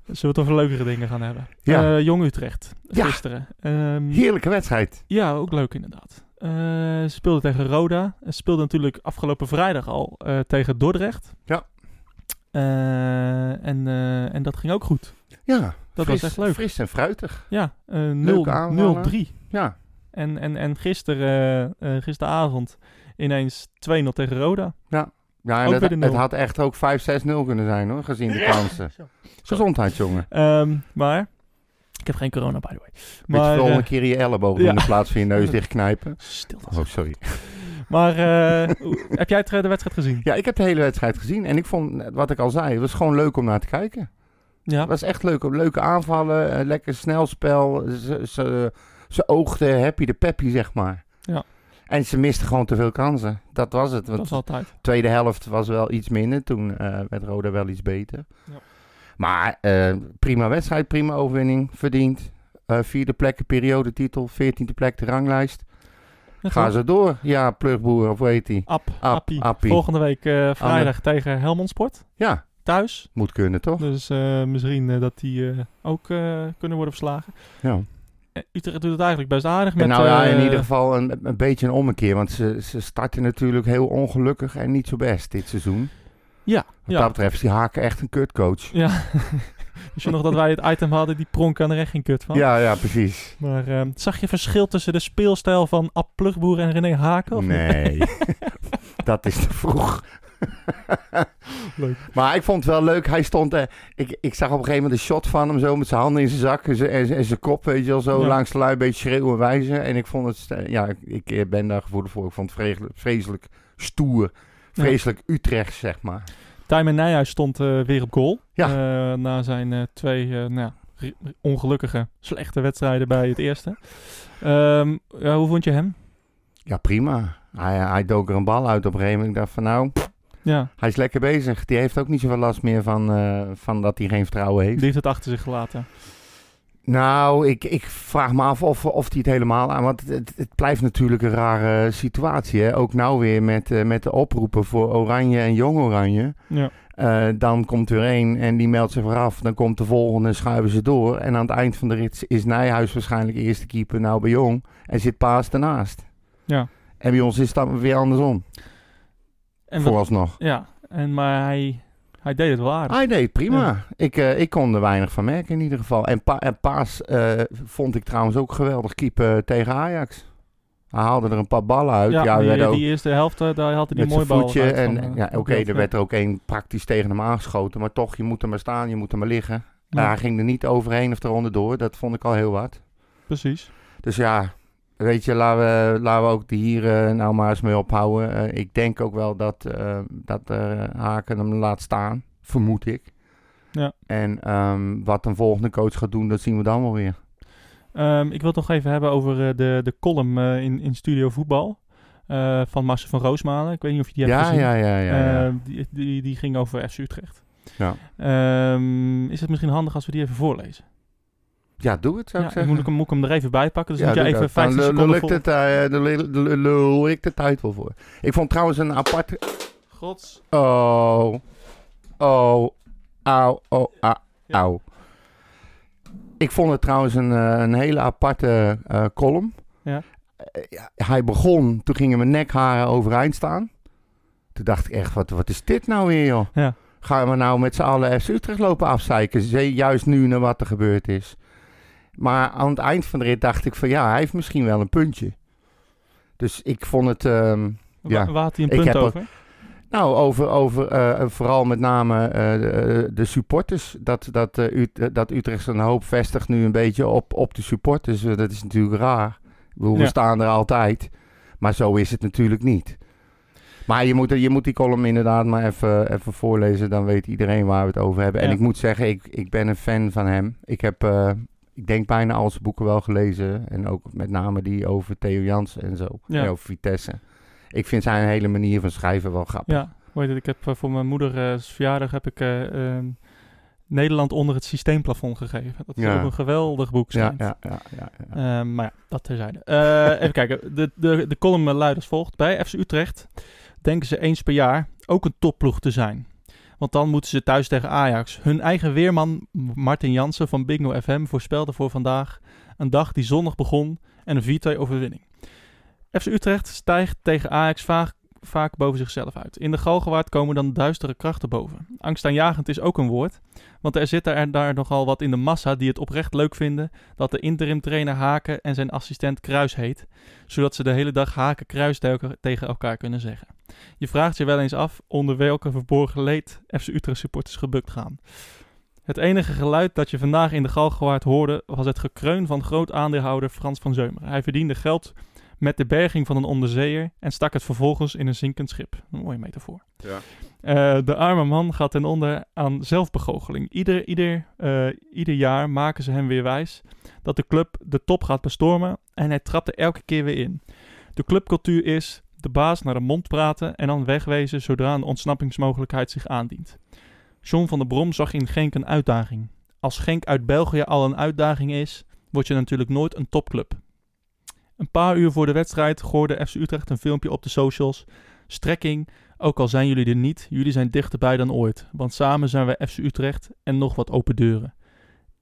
B: zullen we het over leukere dingen gaan hebben?
C: Ja.
B: Eh, Jong Utrecht,
C: Ja.
B: gisteren. Ehm,
C: Heerlijke wedstrijd.
B: ja, ook leuk inderdaad. Eh, ze speelden tegen Roda. Ze speelden natuurlijk afgelopen vrijdag al eh, tegen Dordrecht.
C: Ja.
B: En, en dat ging ook goed.
C: Ja,
B: Dat
C: fris,
B: was echt leuk.
C: Fris en fruitig.
B: Ja, eh, 0
C: aanvallen.
B: 0-3.
C: Ja,
B: En, en, en gisteren, eh, eh, gisteravond ineens 2-0 tegen Roda.
C: ja en
B: Ook
C: het,
B: de
C: had echt ook 5-6-0 kunnen zijn hoor, gezien de kansen. Gezondheid, jongen.
B: Ehm, maar, ik heb geen corona, by the way.
C: Moet je
B: Maar,
C: de volgende
B: eh,
C: keer je elleboog
B: ja.
C: in plaats van je neus dichtknijpen.
B: stil.
C: Oh, sorry.
B: Maar, eh, hoe- heb jij eh, de wedstrijd gezien?
C: Ja, ik heb de hele wedstrijd gezien en ik vond, wat ik al zei, het was gewoon leuk om naar te kijken.
B: Ja.
C: Het was echt leuk. Leuke aanvallen, eh, lekker snelspel. Ze, ze, ze oogden happy de peppy, zeg maar.
B: Ja.
C: En ze misten gewoon te veel kansen. Dat was het.
B: Dat
C: Want
B: is altijd.
C: de tweede helft was wel iets minder. Toen eh, werd Roda wel iets beter.
B: Ja.
C: Maar eh, prima wedstrijd, prima overwinning. Verdiend. Eh, vierde plek, de periodetitel. Veertiende plek, de ranglijst. Gaan ze door. Ja, plugboer, of hoe heet die?
B: App,
C: Ap-
B: Appie.
C: Appie.
B: Volgende week vrijdag tegen Helmond Sport.
C: Ja,
B: Thuis.
C: moet kunnen, toch?
B: Dus eh, misschien eh, dat die eh, ook kunnen worden verslagen.
C: Ja.
B: Utrecht doet het eigenlijk best aardig met...
C: En nou ja, in ieder geval een, een beetje een ommekeer. Want ze, ze starten natuurlijk heel ongelukkig en niet zo best dit seizoen.
B: Ja,
C: Wat
B: ja.
C: dat betreft is die Haken echt een kutcoach.
B: Ja. Wist je nog dat wij het item hadden, die pronk aan er echt geen kut van?
C: Ja, ja, precies.
B: Maar eh, zag je verschil tussen de speelstijl van Ab Plugboer en René Haken?
C: Nee, dat is te vroeg.
B: Leuk.
C: Maar ik vond het wel leuk. Hij stond, eh, ik, ik zag op een gegeven moment een shot van hem zo met zijn handen in zijn zak en zijn, en zijn- en zijn kop, weet je wel, zo
B: Ja.
C: langs de lui, een beetje schreeuwen en wijzen. En ik vond het, ja, ik, ik ben daar gevoelig voor. Ik vond het vreselijk, vreselijk stoer, vreselijk Utrecht, zeg maar.
B: Tijmen Nijhuis stond eh, weer op goal.
C: Ja.
B: Eh, na zijn eh, twee nou, ja, ongelukkige, slechte wedstrijden bij het eerste. Ehm, ja, hoe vond je hem?
C: Ja, prima. Hij, hij dook er een bal uit op een gegeven moment. Ik dacht van nou,
B: Ja,
C: hij is lekker bezig. Die heeft ook niet zoveel last meer van, eh, van dat hij geen vertrouwen heeft.
B: die heeft het achter zich gelaten.
C: Nou, ik, ik vraag me af of, of hij het helemaal aan... Want het, het blijft natuurlijk een rare situatie. Hè? Ook nou weer met, eh, met de oproepen voor Oranje en Jong Oranje.
B: Ja.
C: Eh, dan komt er één en die meldt zich weer af. Dan komt de volgende en schuiven ze door. En aan het eind van de rit is Nijhuis waarschijnlijk eerste keeper nou bij Jong. En zit Paas ernaast.
B: Ja.
C: En bij ons is het dan weer andersom.
B: En wat-
C: vooralsnog.
B: ja, en, maar hij, hij deed het wel aardig.
C: Hij deed prima.
B: Ja.
C: Ik, eh, ik kon er weinig van merken in ieder geval. En, pa en Paas eh, vond ik trouwens ook geweldig keeper tegen Ajax. Hij haalde er een paar ballen uit. Ja,
B: ja, die,
C: ook
B: eerste helft, eh, daar had hij die
C: met
B: mooi
C: zijn
B: bal
C: voetje.
B: uit
C: En,
B: van, eh,
C: ja, oké, er werd er ook één praktisch tegen hem aangeschoten. Maar toch, je moet er maar staan, je moet er maar liggen.
B: Ja.
C: Maar hij ging er niet overheen of eronder door. Dat vond ik al heel wat.
B: Precies.
C: Dus ja, weet je, laten we, laten we ook de hier eh, nou maar eens mee ophouden. Eh, ik denk ook wel dat, eh, dat Haken hem laat staan, vermoed ik.
B: Ja.
C: En ehm, wat een volgende coach gaat doen, dat zien we dan wel weer.
B: Ehm, ik wil het nog even hebben over eh, de, de column in, in Studio Voetbal. van Marcel van Roosmalen. Ik weet niet of je die hebt
C: Ja,
B: gezien.
C: ja, ja, ja. ja.
B: Ehm, die, die, die ging over FC Utrecht.
C: Ja.
B: Is het misschien handig als we die even voorlezen?
C: Ja, doe het, zou ik
B: dan
C: zeggen.
B: moet ik, hem, moet ik hem er even bij pakken. Dus moet
C: doe
B: even
C: dat. Dan
B: 15
C: lul- lul
B: seconden
C: het, eh, lul- lul- ik de tijd wel voor. Ik vond trouwens een aparte...
B: Gods.
C: Oh. Oh. Auw. Oh. Auw. Ik vond het trouwens een, eh, een hele aparte eh, column.
B: Ja.
C: Hij begon, toen gingen mijn nekharen overeind staan. Toen dacht ik echt, wat, wat is dit nou weer, joh?
B: Ja.
C: Gaan we nou met z'n allen FC Utrecht lopen afzeiken? Ze- Juist nu naar wat er gebeurd is. Maar aan het eind van de rit dacht ik van ja, hij heeft misschien wel een puntje. Dus ik vond het... ehm, Ja.
B: Waar, had hij een
C: Ik
B: punt
C: er-
B: over?
C: nou, over, over eh, vooral met name eh, de, de supporters. Dat, dat, eh, Ut- dat Utrecht zijn hoop vestigt nu een beetje op, op de supporters. Eh, dat is natuurlijk raar. Ik bedoel, we staan er altijd. Maar zo is het natuurlijk niet. Maar je moet, je moet die column inderdaad maar even, even voorlezen. Dan weet iedereen waar we het over hebben. En ik moet zeggen, ik, ik ben een fan van hem. Ik heb, eh, ik denk bijna al zijn boeken wel gelezen. En ook met name die over Theo Jansen en zo.
B: Ja.
C: En over Vitesse. Ik vind zijn hele manier van schrijven wel grappig.
B: Ja, weet je, ik heb eh, voor mijn moeder eh, verjaardag heb ik eh, ehm, Nederland onder het systeemplafond gegeven. Dat is
C: Ja.
B: ook een geweldig boek.
C: Ja, ja, ja, ja, ja.
B: Ehm, maar ja, dat terzijde. Eh even kijken. De, de, de column luidt als volgt. Bij FC Utrecht denken ze eens per jaar ook een topploeg te zijn. Want dan moeten ze thuis tegen Ajax. Hun eigen weerman Martin Jansen van Bingo FM voorspelde voor vandaag een dag die zonnig begon en een 4-2 overwinning. FC Utrecht stijgt tegen Ajax vaak, vaak boven zichzelf uit. In de Galgenwaard komen dan duistere krachten boven. Angstaanjagend is ook een woord, want er zitten er daar nogal wat in de massa die het oprecht leuk vinden dat de interim trainer Haken en zijn assistent Kruis heet, zodat ze de hele dag Haken Kruis telke- tegen elkaar kunnen zeggen. Je vraagt je wel eens af onder welke verborgen leed FC Utrecht supporters gebukt gaan. Het enige geluid dat je vandaag in de Galgenwaard hoorde was het gekreun van groot aandeelhouder Frans van Zeumer. Hij verdiende geld met de berging van een onderzeeër en stak het vervolgens in een zinkend schip. Een mooie metafoor.
C: Ja.
B: Eh, de arme man gaat ten onder aan zelfbegoocheling. Ieder, ieder, eh, ieder jaar maken ze hem weer wijs dat de club de top gaat bestormen en hij trapt er elke keer weer in. De clubcultuur is de baas naar de mond praten en dan wegwezen zodra een ontsnappingsmogelijkheid zich aandient. John van der Brom zag in Genk een uitdaging. Als Genk uit België al een uitdaging is, word je natuurlijk nooit een topclub. Een paar uur voor de wedstrijd gooide FC Utrecht een filmpje op de socials. Strekking, ook al zijn jullie er niet, jullie zijn dichterbij dan ooit. Want samen zijn wij FC Utrecht en nog wat open deuren.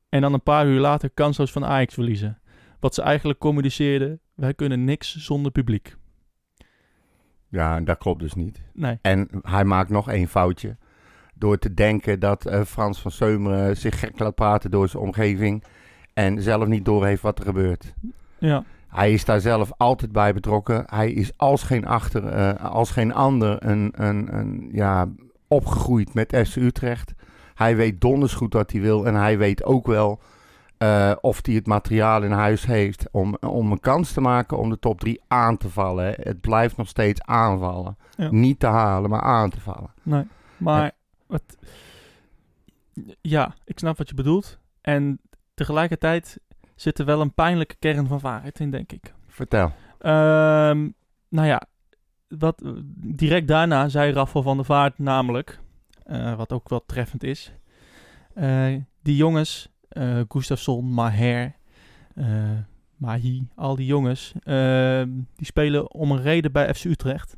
B: En dan een paar uur later kansloos van Ajax verliezen. Wat ze eigenlijk communiceerden, wij kunnen niks zonder publiek.
C: Ja, dat klopt dus niet.
B: Nee,
C: En hij maakt nog één foutje. Door te denken dat eh, Frans van Seumeren zich gek laat praten door zijn omgeving. En zelf niet doorheeft wat er gebeurt.
B: ja,
C: Hij is daar zelf altijd bij betrokken. Hij is als geen, achter, eh, als geen ander een, een, een, ja, opgegroeid met FC Utrecht. Hij weet donders goed wat hij wil. En hij weet ook wel eh, of hij het materiaal in huis heeft om, om een kans te maken om de top 3 aan te vallen. hè. Het blijft nog steeds aanvallen.
B: Ja.
C: Niet te halen, maar aan te vallen.
B: nee. Maar, wat, ja, ik snap wat je bedoelt. En tegelijkertijd zit er wel een pijnlijke kern van waarheid in, denk ik.
C: Vertel.
B: Ehm, nou ja, wat, direct daarna zei Raffel van der Vaart namelijk, eh, wat ook wel treffend is, eh, die jongens, eh Gustafsson, Maher, eh Mahi, al die jongens, eh, die spelen om een reden bij FC Utrecht.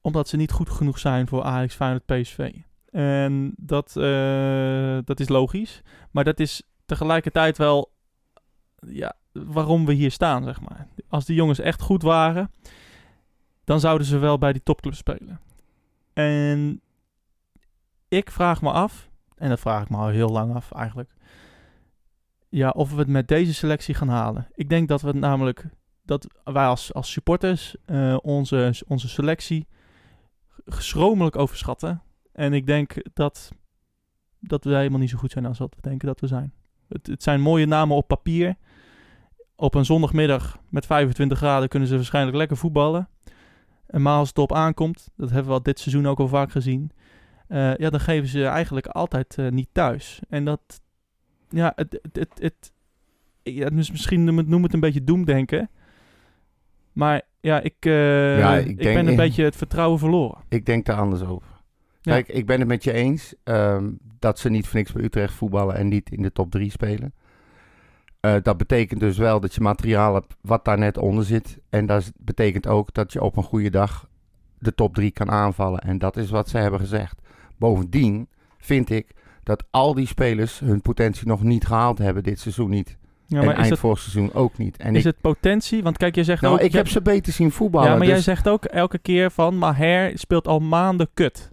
B: Omdat ze niet goed genoeg zijn voor Ajax, Feyenoord, PSV. En dat, eh, dat is logisch, maar dat is tegelijkertijd wel ja, waarom we hier staan, zeg maar. Als die jongens echt goed waren, dan zouden ze wel bij die topclub spelen. En ik vraag me af, en dat vraag ik me al heel lang af eigenlijk, ja, of we het met deze selectie gaan halen. Ik denk dat we het namelijk, dat wij als, als supporters eh, onze, onze selectie schromelijk overschatten. En ik denk dat, dat we helemaal niet zo goed zijn als wat we denken dat we zijn. Het, het zijn mooie namen op papier. Op een zondagmiddag met 25 graden kunnen ze waarschijnlijk lekker voetballen. En maar als het op aankomt, dat hebben we al dit seizoen ook al vaak gezien. eh, ja, dan geven ze eigenlijk altijd eh, niet thuis. En dat, ja, het, het, het, het ja, dus misschien noem het, een beetje doemdenken. Maar ja, ik, eh,
C: Ja,
B: ik,
C: ik denk-
B: ben een beetje het vertrouwen verloren.
C: Ik denk daar anders over.
B: Ja.
C: Kijk, ik ben het met je eens ehm, dat ze niet voor niks bij Utrecht voetballen en niet in de top 3 spelen. Eh, dat betekent dus wel dat je materiaal hebt wat daar net onder zit. En dat betekent ook dat je op een goede dag de top 3 kan aanvallen. En dat is wat ze hebben gezegd. Bovendien vind ik dat al die spelers hun potentie nog niet gehaald hebben dit seizoen niet.
B: Ja,
C: en
B: maar is
C: eind vorig seizoen ook niet. En
B: is
C: ik,
B: het potentie? Want kijk, je zegt
C: nou,
B: ook...
C: ik heb ze beter zien voetballen.
B: Ja, maar jij
C: dus-
B: zegt ook elke keer van... Maher speelt al maanden kut.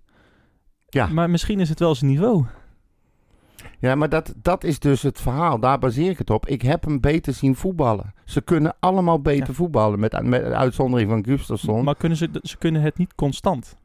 C: Ja.
B: Maar misschien is het wel zijn niveau.
C: Ja, maar dat, dat is dus het verhaal. Daar baseer ik het op. Ik heb hem beter zien voetballen. Ze kunnen allemaal beter
B: Ja.
C: voetballen. Met, met uitzondering van Gustafsson.
B: Maar kunnen ze, ze kunnen het niet constant.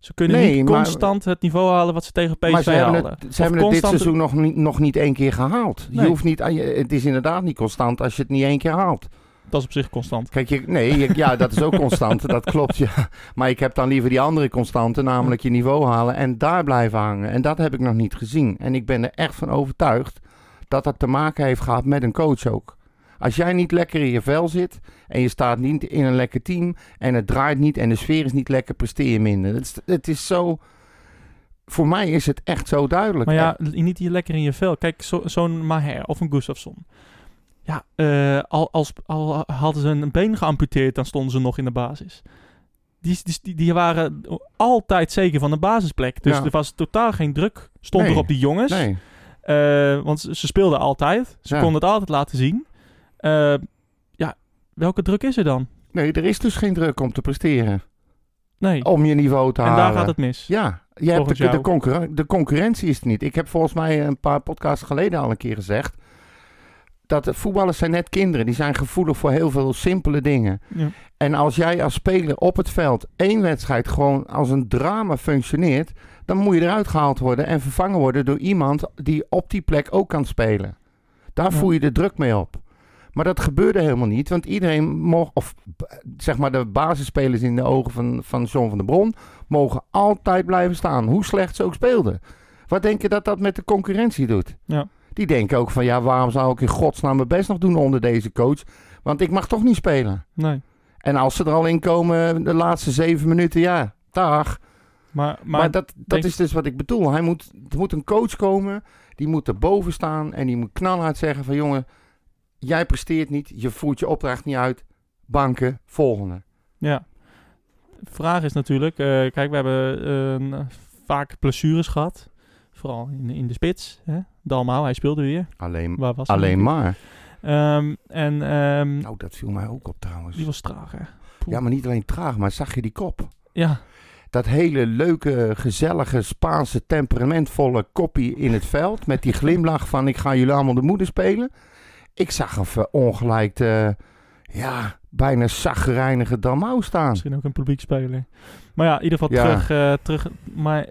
B: Ze kunnen
C: Nee,
B: niet
C: maar-
B: constant het niveau halen wat ze tegen PSV
C: maar ze hebben het, ze hebben het dit seizoen nog niet, nog niet één keer gehaald. Je hoeft niet, het is inderdaad niet constant als je het niet één keer haalt.
B: Dat is op zich constant.
C: Kijk, je, nee, je- ja, dat is ook constant. dat klopt, ja. Maar ik heb dan liever die andere constante, namelijk je niveau halen en daar blijven hangen. En dat heb ik nog niet gezien. En ik ben er echt van overtuigd dat dat te maken heeft gehad met een coach ook. Als jij niet lekker in je vel zit en je staat niet in een lekker team en het draait niet en de sfeer is niet lekker, presteer je minder. Het is, het is zo... Voor mij is het echt zo duidelijk.
B: Maar ja, niet hier lekker in je vel. Kijk, zo- zo'n Maher of een Gustafsson. Ja, eh, al, als, al hadden ze een been geamputeerd, dan stonden ze nog in de basis. Die, die, die, waren altijd zeker van de basisplek. Dus
C: Ja.
B: er was totaal geen druk. Stond
C: Nee.
B: er op die jongens.
C: Nee.
B: Eh, want ze, ze speelden altijd. Ze
C: Ja.
B: konden het altijd laten zien. Eh, ja, welke druk is er dan?
C: nee, er is dus geen druk om te presteren.
B: Nee.
C: Om je niveau te
B: en
C: halen.
B: daar gaat het mis.
C: Ja, je hebt de, de,
B: jou.
C: concurren- de concurrentie is er niet. Ik heb volgens mij een paar podcasts geleden al een keer gezegd. Dat voetballers zijn net kinderen. Die zijn gevoelig voor heel veel simpele dingen.
B: Ja.
C: En als jij als speler op het veld één wedstrijd gewoon als een drama functioneert. Dan moet je eruit gehaald worden en vervangen worden door iemand die op die plek ook kan spelen. Daar
B: Ja.
C: voel je de druk mee op. Maar dat gebeurde helemaal niet, want iedereen mocht, of zeg maar de basisspelers in de ogen van, van John van der Bron, mogen altijd blijven staan, hoe slecht ze ook speelden. Wat denk je dat dat met de concurrentie doet?
B: Ja.
C: Die denken ook van, ja, waarom zou ik in godsnaam mijn best nog doen onder deze coach? Want ik mag toch niet spelen.
B: Nee.
C: En als ze er al in komen, de laatste zeven minuten, ja, dag.
B: Maar, maar,
C: Maar, dat, dat
B: denk-
C: is dus wat ik bedoel. Hij moet, er moet een coach komen, die moet erboven staan en die moet knalhard zeggen van, jongen, jij presteert niet, je voert je opdracht niet uit, banken, volgende.
B: Ja. Vraag is natuurlijk, eh, kijk, we hebben eh, vaak blessures gehad. Vooral in, in de spits. Hè? Dalmau, hij speelde weer.
C: Alleen,
B: Waar was
C: alleen maar.
B: Ehm, en ehm,
C: Nou, dat viel mij ook op trouwens.
B: die was traag, hè?
C: Ja, maar niet alleen traag, maar zag je die kop?
B: Ja,
C: Dat hele leuke, gezellige, Spaanse, temperamentvolle koppie in het veld. Met die glimlach van ik ga jullie allemaal de moeder spelen. Ik zag een verongelijkte, ja, bijna zagrijnige Dalmau staan.
B: misschien ook een publiekspeler. Maar ja, in ieder geval
C: Ja.
B: terug, eh, terug. Maar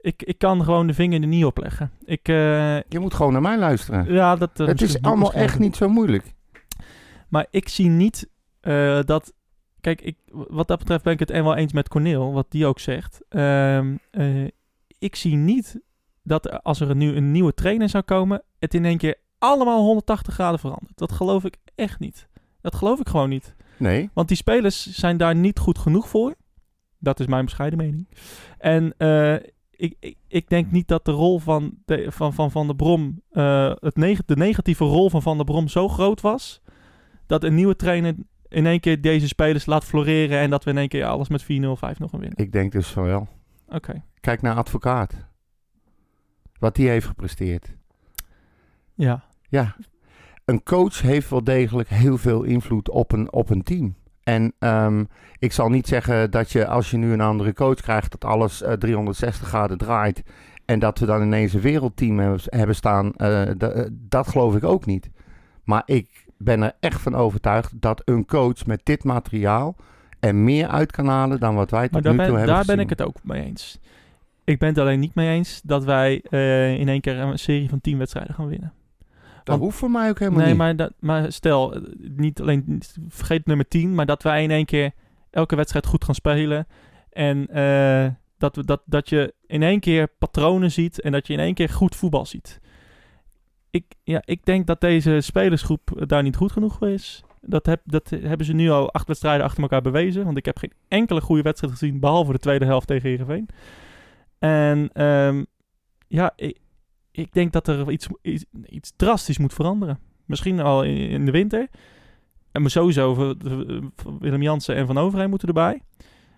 B: ik, ik kan gewoon de vinger er niet op leggen. Ik, eh,
C: Je moet gewoon naar mij luisteren.
B: ja, dat, eh,
C: het is allemaal echt niet zo moeilijk.
B: Maar ik zie niet eh, dat. Kijk, ik, wat dat betreft ben ik het en wel eens met Corneel, wat die ook zegt. Ehm, eh, ik zie niet dat als er nu een nieuwe trainer zou komen, het in één keer allemaal 180 graden verandert. Dat geloof ik echt niet. Dat geloof ik gewoon niet.
C: Nee,
B: Want die spelers zijn daar niet goed genoeg voor. Dat is mijn bescheiden mening. En eh, ik, ik, ik denk niet dat de rol van de, van, van, van der Brom, eh, het neg- de negatieve rol van Van der Brom zo groot was, dat een nieuwe trainer in één keer deze spelers laat floreren en dat we in één keer alles met 4-0, 5-0 gaan winnen.
C: ik denk dus van wel.
B: Oké.
C: Kijk naar advocaat. Wat die heeft gepresteerd.
B: Ja.
C: Ja, een coach heeft wel degelijk heel veel invloed op een, op een team. En ehm, ik zal niet zeggen dat je als je nu een andere coach krijgt, dat alles eh, 360 graden draait. En dat we dan ineens een wereldteam hebben, hebben staan. eh, eh, dat geloof ik ook niet. Maar ik ben er echt van overtuigd dat een coach met dit materiaal er meer uit kan halen dan wat wij tot nu toe
B: ben,
C: hebben
B: daar ben ik het ook mee eens. Ik ben het alleen niet mee eens dat wij eh, in één keer een serie van 10 wedstrijden gaan winnen.
C: Dat
B: want-
C: hoeft voor mij ook helemaal
B: nee,
C: niet.
B: maar, dat, maar stel, eh, niet alleen, vergeet nummer 10, maar dat wij in één keer elke wedstrijd goed gaan spelen. En eh, dat, we, dat, dat je in één keer patronen ziet en dat je in één keer goed voetbal ziet. Ik, ja, ik denk dat deze spelersgroep daar niet goed genoeg voor is. Dat, heb, dat hebben ze nu al acht wedstrijden achter elkaar bewezen. Want ik heb geen enkele goede wedstrijd gezien, behalve de tweede helft tegen Heerenveen. En ehm, ja, ik, ik denk dat er iets, iets, iets drastisch moet veranderen. Misschien al in, in de winter. En maar sowieso Willem Jansen en Van Overheem moeten erbij.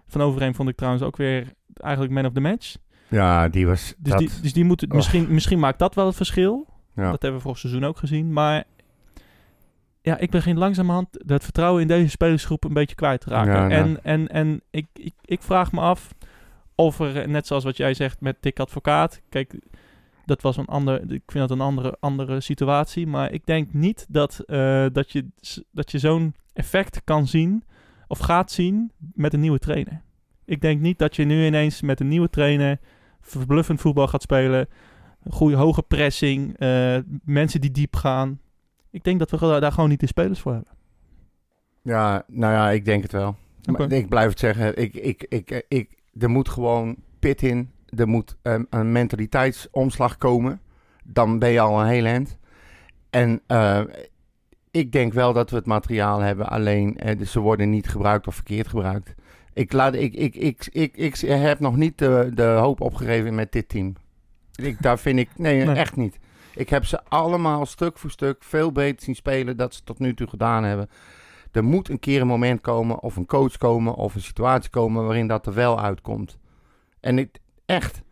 B: Van Overheem vond ik trouwens ook weer eigenlijk man of the match.
C: Ja, die was...
B: Dus,
C: dat,
B: die, dus die moeten,
C: Och.
B: misschien, misschien maakt dat wel het verschil.
C: ja.
B: Dat hebben we vorig seizoen ook gezien. Maar ja, ik begin langzamerhand het vertrouwen in deze spelersgroep een beetje kwijt te raken.
C: Ja, nou.
B: En, en, en ik, ik, ik vraag me af er, net zoals wat jij zegt met Dick Advocaat. Kijk, dat was een ander, ik vind dat een andere, andere situatie. Maar ik denk niet dat, eh, dat je, dat je zo'n effect kan zien of gaat zien met een nieuwe trainer. Ik denk niet dat je nu ineens met een nieuwe trainer verbluffend voetbal gaat spelen. Goede hoge pressing, eh, mensen die diep gaan. Ik denk dat we daar- gewoon niet de spelers voor hebben.
C: ja, nou ja, ik denk het wel. Maar ik blijf het zeggen. Ik, ik, ik, ik, er moet gewoon pit in. Er moet ehm, een mentaliteitsomslag komen. Dan ben je al een heel eind. En eh, ik denk wel dat we het materiaal hebben. Alleen eh, dus ze worden niet gebruikt of verkeerd gebruikt. Ik, laat, ik, ik, ik, ik, ik, heb nog niet de, de hoop opgegeven met dit team. Ik, daar vind ik... Nee,
B: Nee.
C: echt niet. Ik heb ze allemaal stuk voor stuk veel beter zien spelen... dat ze tot nu toe gedaan hebben. Er moet een keer een moment komen, of een coach komen, of een situatie komen waarin dat er wel uitkomt. En ik, echt,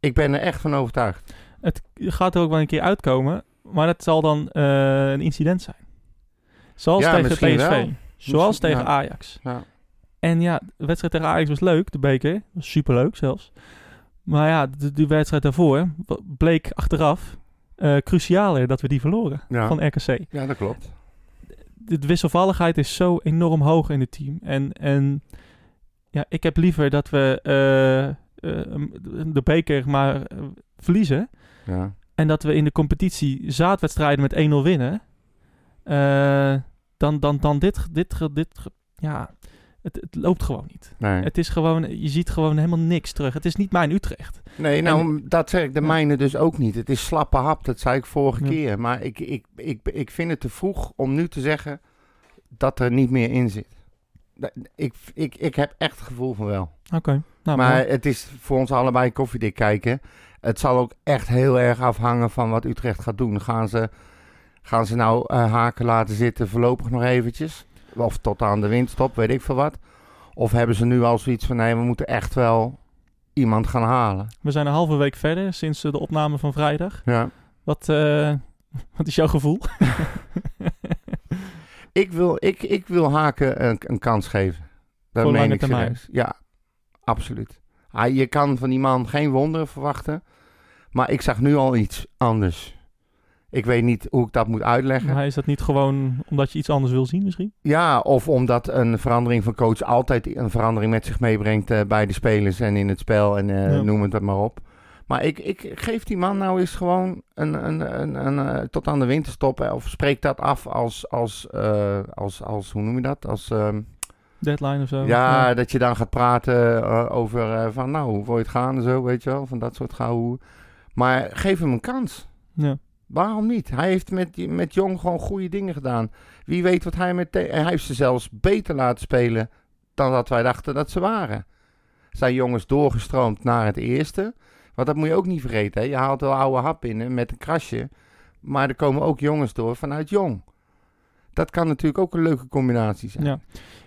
C: ik ben er echt van overtuigd.
B: Het gaat er ook wel een keer uitkomen, maar dat zal dan eh, een incident zijn. Zoals
C: Ja,
B: tegen PSV,
C: wel.
B: zoals
C: Misschien-
B: tegen
C: ja.
B: Ajax.
C: Ja.
B: En ja, de wedstrijd tegen Ajax was leuk, de beker. Was superleuk zelfs. Maar ja, de, de wedstrijd daarvoor bleek achteraf eh, crucialer dat we die verloren van RKC.
C: ja, dat klopt.
B: De wisselvalligheid is zo enorm hoog in het team. En, en ja, ik heb liever dat we eh, eh, de beker maar eh, verliezen.
C: Ja.
B: En dat we in de competitie zaadwedstrijden met 1-0 winnen. dan, dan, dan dit, dit, dit, dit. Ja, het, het loopt gewoon niet.
C: Nee.
B: Het is gewoon, je ziet gewoon helemaal niks terug. Het is niet mijn Utrecht.
C: nee, nou, dat zeg ik de
B: Ja.
C: mijne dus ook niet. Het is slappe hap, dat zei ik vorige
B: Ja.
C: keer. Maar ik, ik, ik, ik vind het te vroeg om nu te zeggen dat er niet meer in zit. Ik, ik, ik heb echt het gevoel van wel.
B: Oké. Nou,
C: maar het is voor ons allebei koffiedik kijken. Het zal ook echt heel erg afhangen van wat Utrecht gaat doen. Gaan ze, gaan ze nou eh, haken laten zitten voorlopig nog eventjes? Of tot aan de windstop, weet ik veel wat. Of hebben ze nu al zoiets van, nee, we moeten echt wel iemand gaan halen.
B: we zijn een halve week verder sinds de opname van vrijdag.
C: Ja.
B: Wat, eh, wat is jouw gevoel?
C: Ik, wil, ik, ik wil Haken een, een kans geven. Dat
B: Voor
C: meen ik
B: termijn.
C: serieus. Ja, absoluut. Hij, je kan van die man geen wonderen verwachten. Maar ik zag nu al iets anders. Ik weet niet hoe ik dat moet uitleggen.
B: Maar is dat niet gewoon omdat je iets anders wil zien misschien?
C: Ja, of omdat een verandering van coach altijd een verandering met zich meebrengt eh, bij de spelers en in het spel en eh,
B: Ja.
C: noem het maar op. Maar ik, ik geef die man nou eens gewoon een, een, een, een, eh, tot aan de winterstop. eh, Of spreek dat af als, als, als, als hoe noem je dat? Als, ehm,
B: Deadline of zo?
C: ja, dat je dan gaat praten over van nou, hoe wil je het gaan en zo, weet je wel. Van dat soort gauw. Maar geef hem een kans.
B: Ja.
C: Waarom niet? Hij heeft met, met Jong gewoon goede dingen gedaan. Wie weet wat hij met... Hij heeft ze zelfs beter laten spelen dan dat wij dachten dat ze waren. Zijn jongens doorgestroomd naar het eerste. Want dat moet je ook niet vergeten. Hè? Je haalt wel oude hap in met een krasje. Maar er komen ook jongens door vanuit Jong. Dat kan natuurlijk ook een leuke combinatie zijn.
B: Ja.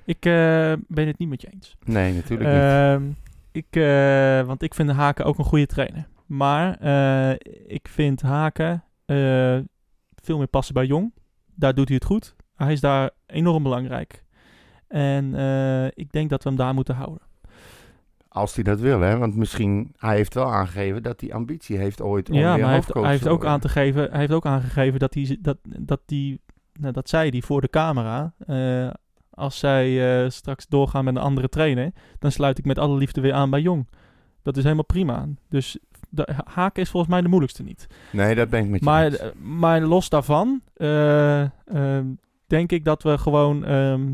B: Ik eh, ben het niet met je eens.
C: Nee, natuurlijk niet.
B: Ehm, ik, eh, want ik vind Haken ook een goede trainer. Maar eh, ik vind Haken eh, veel meer passen bij Jong. Daar doet hij het goed. Hij is daar enorm belangrijk. En eh, ik denk dat we hem daar moeten houden.
C: Als hij dat wil, hè. Want misschien... Hij heeft wel aangegeven dat hij ambitie heeft ooit om
B: ja,
C: weer
B: hij heeft, hij, heeft ook aan te geven, hij heeft ook aangegeven dat hij, dat, dat die, nou, dat zei hij voor de camera. eh, als zij straks doorgaan met een andere trainer, dan sluit ik met alle liefde weer aan bij Jong. Dat is helemaal prima. Dus de, Haken is volgens mij de moeilijkste niet.
C: Nee, dat ben ik met je
B: Maar,
C: eens.
B: eh, maar los daarvan ehm, denk ik dat we gewoon ehm,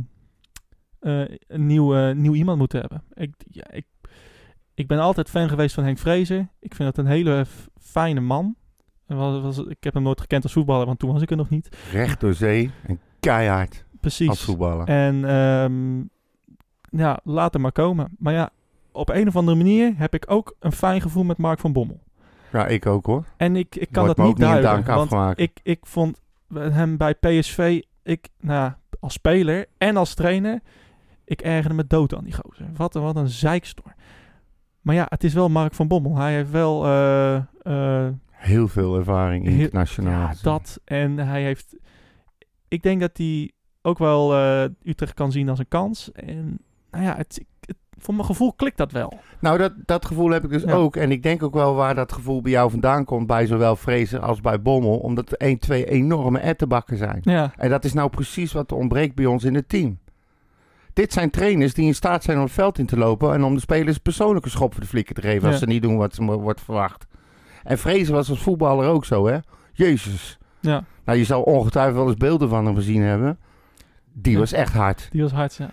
B: eh, een nieuw, nieuw iemand moeten hebben. Ik, ja, ik, ik ben altijd fan geweest van Henk Vrezer. Ik vind dat een hele fijne man. Was, was, ik heb hem nooit gekend als voetballer, want toen was ik er nog niet.
C: Recht door zee en keihard als
B: Precies.
C: voetballer.
B: En ehm, ja, laat hem maar komen. Maar ja, op een of andere manier heb ik ook een fijn gevoel met Mark van Bommel.
C: Ja, ik ook hoor.
B: En ik, ik kan
C: Wordt
B: dat niet duiden. Want
C: afgemaakt.
B: ik, ik vond hem bij PSV, ik, nou, als speler en als trainer, ik ergerde me dood aan die gozer. Wat, een- wat een zeikstor. Maar ja, het is wel Mark van Bommel. Hij heeft wel eh, eh,
C: Heel veel ervaring internationaal.
B: ja, dat. En hij heeft... Ik denk dat hij ook wel eh, Utrecht kan zien als een kans. En nou ja, het, het, voor mijn gevoel klikt dat wel.
C: Nou, dat, dat gevoel heb ik dus
B: Ja.
C: ook. En ik denk ook wel waar dat gevoel bij jou vandaan komt, bij zowel Fraser als bij Bommel. Omdat er 1, 2 enorme ettenbakken zijn.
B: Ja,
C: En dat is nou precies wat er ontbreekt bij ons in het team. Dit zijn trainers die in staat zijn om het veld in te lopen en om de spelers persoonlijke schop voor de flikken te geven als ze niet doen wat ze wordt verwacht. En Fraser was als voetballer ook zo, hè? Jezus.
B: ja,
C: Nou, je zou ongetwijfeld wel eens beelden van hem gezien hebben. Die was echt hard.
B: die was hard. Ja.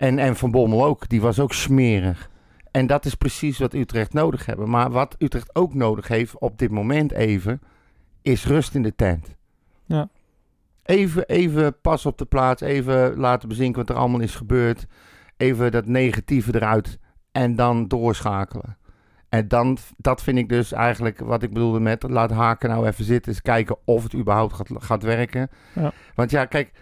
C: En, en Van Bommel ook, die was ook smerig. En dat is precies wat Utrecht nodig hebben. Maar wat Utrecht ook nodig heeft op dit moment even, is rust in de tent.
B: Ja.
C: Even, even pas op de plaats, even laten bezinken wat er allemaal is gebeurd. Even dat negatieve eruit en dan doorschakelen. En dan, dat vind ik dus eigenlijk wat ik bedoelde met laat Haken nou even zitten. Eens kijken of het überhaupt gaat, gaat werken.
B: Ja.
C: Want ja, kijk,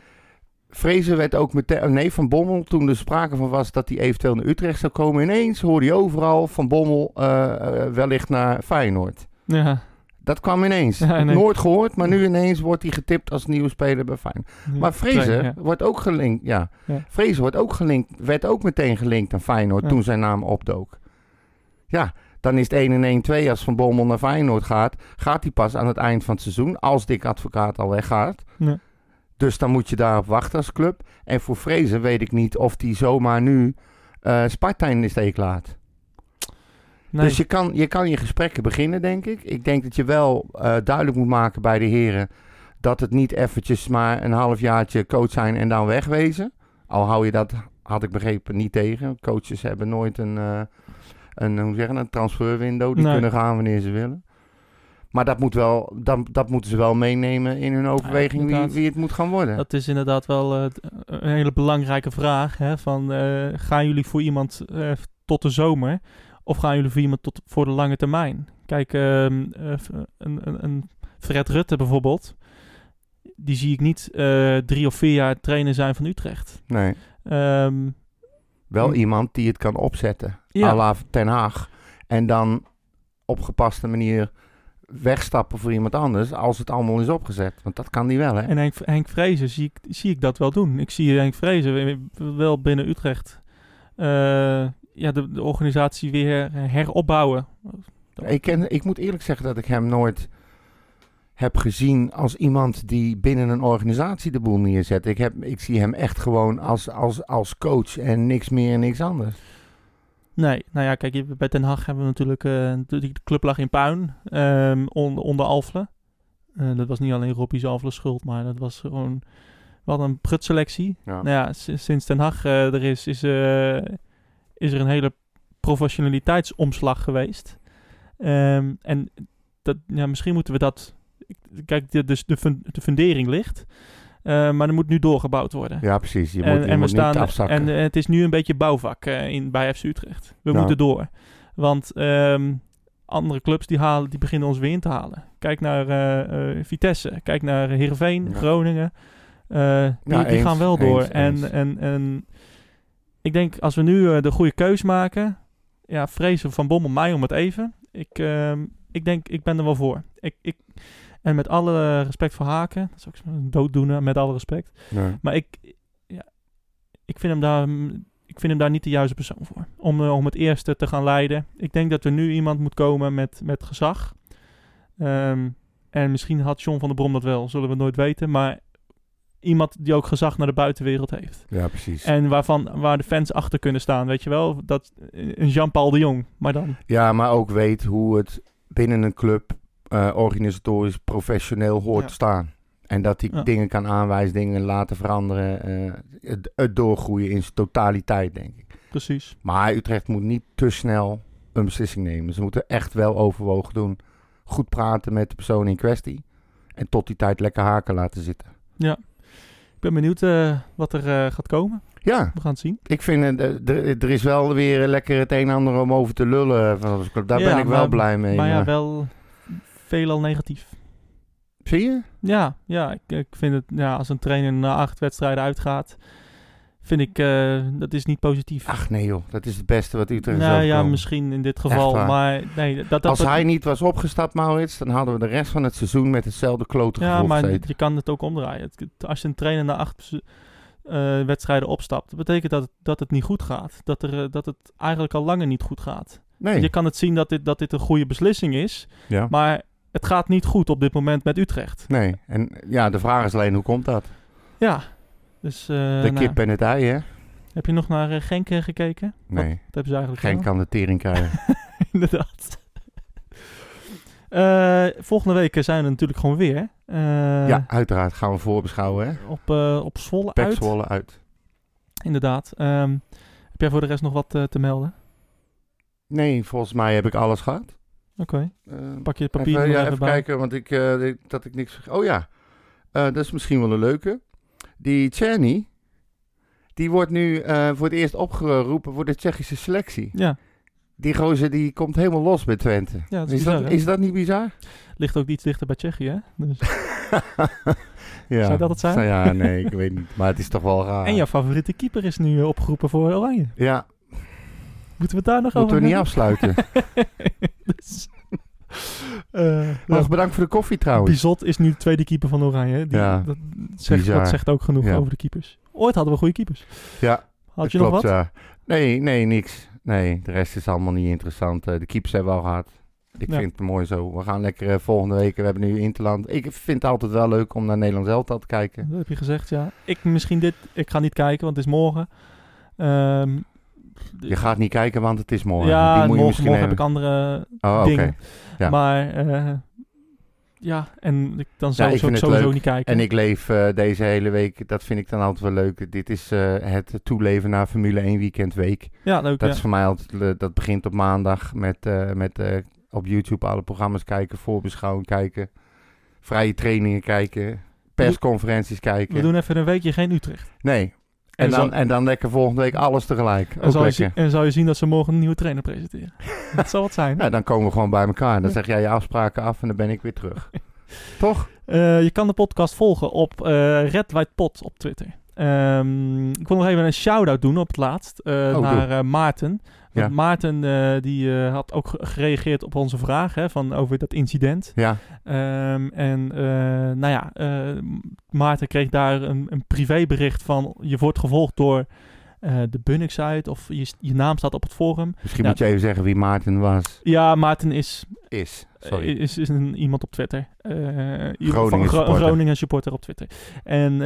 C: Vrezen werd ook meteen, oh nee, Van Bommel, toen er sprake van was dat hij eventueel naar Utrecht zou komen. Ineens hoorde je overal Van Bommel eh, eh, wellicht naar Feyenoord.
B: Ja,
C: Dat kwam ineens.
B: Ja, nee.
C: Nooit gehoord, maar nu ineens wordt hij getipt als nieuwe speler bij Feyenoord. Maar Vrezen
B: Ja.
C: wordt ook gelinkt, ja. Vrezen wordt ook gelinkt, werd ook meteen gelinkt aan Feyenoord toen zijn naam opdook. Ja, dan is het 1 en 1 2 als Van Bommel naar Feyenoord gaat. Gaat hij pas aan het eind van het seizoen, als Dick Advocaat al weggaat.
B: Ja.
C: Dus dan moet je daarop wachten als club. En voor Vrezen weet ik niet of hij zomaar nu eh Sparta in de steek laat.
B: Nee.
C: Dus je kan, je kan je gesprekken beginnen, denk ik. Ik denk dat je wel eh, duidelijk moet maken bij de heren... dat het niet eventjes maar een halfjaartje coach zijn en dan wegwezen. Al hou je dat, had ik begrepen, niet tegen. Coaches hebben nooit een, eh, een, hoe zeggen, een transferwindow. Die
B: Nee.
C: kunnen gaan wanneer ze willen. Maar dat, moet wel, dat, dat moeten ze wel meenemen in hun overweging wie, wie het moet gaan worden.
B: Dat is inderdaad wel eh, t- een hele belangrijke vraag. Hè? Van, eh, gaan jullie voor iemand eh, tot de zomer? Of gaan jullie voor iemand tot, voor de lange termijn? Kijk, ehm, eh, een, een, een Fred Rutte bijvoorbeeld. Die zie ik niet eh, drie of vier jaar trainer zijn van Utrecht.
C: Nee,
B: Ehm,
C: wel iemand die het kan opzetten.
B: Ja.
C: à la Ten Haag. En dan op gepaste manier wegstappen voor iemand anders als het allemaal is opgezet. Want dat kan die wel, hè?
B: en Henk, Henk Vrezen zie ik, zie ik dat wel doen. Ik zie Henk Vrezen we- wel binnen Utrecht eh, ja, de, de organisatie weer heropbouwen.
C: Ik, ken, ik moet eerlijk zeggen dat ik hem nooit heb gezien als iemand die binnen een organisatie de boel neerzet. Ik, heb, ik zie hem echt gewoon als, als, als coach en niks meer en niks anders.
B: Nee, nou ja, kijk, bij Den Haag hebben we natuurlijk... eh, de, club lag in puin, ehm, onder, onder Alfle. Eh, dat was niet alleen Robbie's Alfle schuld, maar dat was gewoon... Wat een prutselectie.
C: Ja.
B: Nou ja, sinds Den Haag eh, er is, is, is er een hele professionaliteitsomslag geweest. Ehm, en dat, ja, misschien moeten we dat... Kijk, de, dus de, de fundering ligt. Eh, maar er moet nu doorgebouwd worden.
C: Ja, precies. Je
B: en,
C: moet, je
B: en we staan,
C: niet afzakken.
B: En het is nu een beetje bouwvak eh, in, bij FC Utrecht. We
C: Ja.
B: moeten door. Want ehm, andere clubs die, halen, die beginnen ons weer in te halen. Kijk naar eh, Vitesse. Kijk naar Heerenveen,
C: Ja.
B: Groningen. Die,
C: Ja,
B: die
C: eens,
B: gaan wel door.
C: eens,
B: en,
C: eens.
B: En, en ik denk als we nu de goede keus maken. Ja, vrezen van Bommel mij om het even. Ik, ehm, ik denk, ik ben er wel voor. Ik, ik, en met alle respect voor Haken. Dat is ook zo'n dooddoener, met alle respect.
C: Nee.
B: Maar ik, ja, ik, vind hem daar, ik vind hem daar niet de juiste persoon voor. Om, eh, om het eerste te gaan leiden. Ik denk dat er nu iemand moet komen met, met gezag. Ehm, en misschien had John van der Brom dat wel, zullen we nooit weten. Maar iemand die ook gezag naar de buitenwereld heeft.
C: Ja, precies.
B: En waarvan, waar de fans achter kunnen staan, weet je wel. Dat, een Jean-Paul de Jong, maar dan.
C: Ja, maar ook weet hoe het binnen een club eh, organisatorisch professioneel hoort
B: Ja.
C: te staan. En dat hij
B: Ja.
C: dingen kan aanwijzen, dingen laten veranderen. eh, het, het doorgroeien in zijn totaliteit, denk ik.
B: Precies.
C: Maar Utrecht moet niet te snel een beslissing nemen. Ze moeten echt wel overwogen doen. Goed praten met de persoon in kwestie. En tot die tijd lekker haken laten zitten.
B: Ik ben benieuwd eh, wat er gaat komen.
C: Ja,
B: We gaan het zien.
C: ik vind er, is wel weer lekker het een en ander om over te lullen. Daar
B: Ja,
C: ben ik wel
B: maar-
C: blij mee.
B: maar ja, wel veelal negatief.
C: Zie je?
B: Ja, ja ik, ik vind het, ja, als een trainer na acht wedstrijden uitgaat, vind ik, eh, dat is niet positief.
C: Ach nee joh, dat is het beste wat Utrecht
B: nou ja, misschien in dit geval, maar nee, dat, dat,
C: Als
B: dat-
C: hij niet was opgestapt, Maurits, dan hadden we de rest van het seizoen met hetzelfde klote
B: Ja, maar je kan het ook omdraaien. Als je een trainer na acht eh, wedstrijden opstapt, betekent dat dat het niet goed gaat. Dat, er, eh, dat het eigenlijk al langer niet goed gaat.
C: Nee,
B: Je kan het zien dat dit, dat dit een goede beslissing is,
C: ja.
B: maar het gaat niet goed op dit moment met Utrecht.
C: nee. En ja, de vraag is alleen, hoe komt dat?
B: Ja, dus... eh,
C: De
B: nou,
C: kip en het ei, hè?
B: Heb je nog naar eh, Genk eh, gekeken?
C: Nee,
B: wat hebben ze eigenlijk
C: geen
B: gedaan?
C: kan de tering krijgen.
B: Inderdaad. Volgende week zijn we natuurlijk gewoon weer.
C: ja, uiteraard gaan we voorbeschouwen, hè?
B: Op, eh op Zwolle
C: Pek
B: uit.
C: Zwolle uit.
B: Inderdaad. Ehm, heb jij voor de rest nog wat te melden?
C: Nee, volgens mij heb ik alles gehad.
B: Oké.
C: Eh,
B: Pak je het papier
C: even,
B: nog
C: ja,
B: even
C: even
B: bij.
C: kijken, want ik, eh, ik- dat ik niks... Oh ja, Eh, dat is misschien wel een leuke. Die Czerny, die wordt nu eh, voor het eerst opgeroepen voor de Tsjechische selectie.
B: Ja,
C: Die gozer die komt helemaal los bij Twente.
B: Ja, dat is
C: is,
B: bizar,
C: dat, is dat niet bizar?
B: ligt ook iets dichter bij Tsjechië, hè? Dus.
C: ja.
B: Zou dat het zijn?
C: Ja, nee, ik weet niet. Maar het is toch wel raar.
B: En jouw favoriete keeper is nu opgeroepen voor Oranje.
C: Ja,
B: Moeten we het daar nog
C: moeten we
B: over
C: niet
B: hebben?
C: afsluiten.
B: dus,
C: Nog
B: nou,
C: bedankt voor de koffie trouwens.
B: Bizot is nu de tweede keeper van Oranje. Die,
C: Ja.
B: dat, zegt, dat zegt ook genoeg
C: Ja.
B: over de keepers. Ooit hadden we goede keepers.
C: Ja,
B: Had je nog wat?
C: ja. Nee, nee, niks. Nee, de rest is allemaal niet interessant. Eh, de keepers hebben we al gehad. Ik
B: Ja.
C: vind het mooi zo. We gaan lekker eh, volgende week. We hebben nu Interland. Ik vind het altijd wel leuk om naar Nederland elftal te kijken.
B: Dat heb je gezegd, ja. Ik misschien dit, ik ga niet kijken, want het is morgen. Ehm,
C: Je gaat niet kijken, want het is morgen.
B: ja,
C: Die moet je
B: morgen,
C: misschien
B: morgen heb ik andere
C: Oh, oké.
B: dingen.
C: Ja.
B: Maar eh, ja, en dan
C: Ja,
B: zou
C: ik
B: sowieso
C: leuk.
B: niet kijken.
C: En ik leef eh, deze hele week, dat vind ik dan altijd wel leuk. Dit is eh, het toeleven naar Formule 1 weekend week.
B: ja, leuk.
C: Dat
B: ja.
C: is voor mij altijd, dat begint op maandag met, met op YouTube alle programma's kijken, voorbeschouwing kijken, vrije trainingen kijken, persconferenties kijken.
B: We doen even een weekje geen Utrecht.
C: Nee. En,
B: En
C: dan, en dan lekker volgende week alles tegelijk.
B: En zal, je en zal je zien dat ze morgen een nieuwe trainer presenteren. dat zal wat zijn.
C: Ja, dan komen we gewoon bij elkaar. Dan zeg jij je afspraken af en dan ben ik weer terug. Toch?
B: Eh, je kan de podcast volgen op eh Red White Pot op Twitter. Ehm, ik wil nog even een shout-out doen op het laatst eh,
C: Oh,
B: naar Maarten.
C: Ja.
B: Maarten eh, die, eh, had ook ge- gereageerd op onze vraag hè, van, over dat incident.
C: Ja.
B: Ehm, en eh, nou ja, Maarten kreeg daar een, een privébericht van... je wordt gevolgd door de Bunnik-site of je, je naam staat op het forum.
C: Misschien
B: Ja.
C: moet je even zeggen wie Maarten was.
B: Ja, Maarten is
C: Is. Sorry.
B: Is, is een, iemand op Twitter.
C: Groningen supporter.
B: Groningen supporter op Twitter. En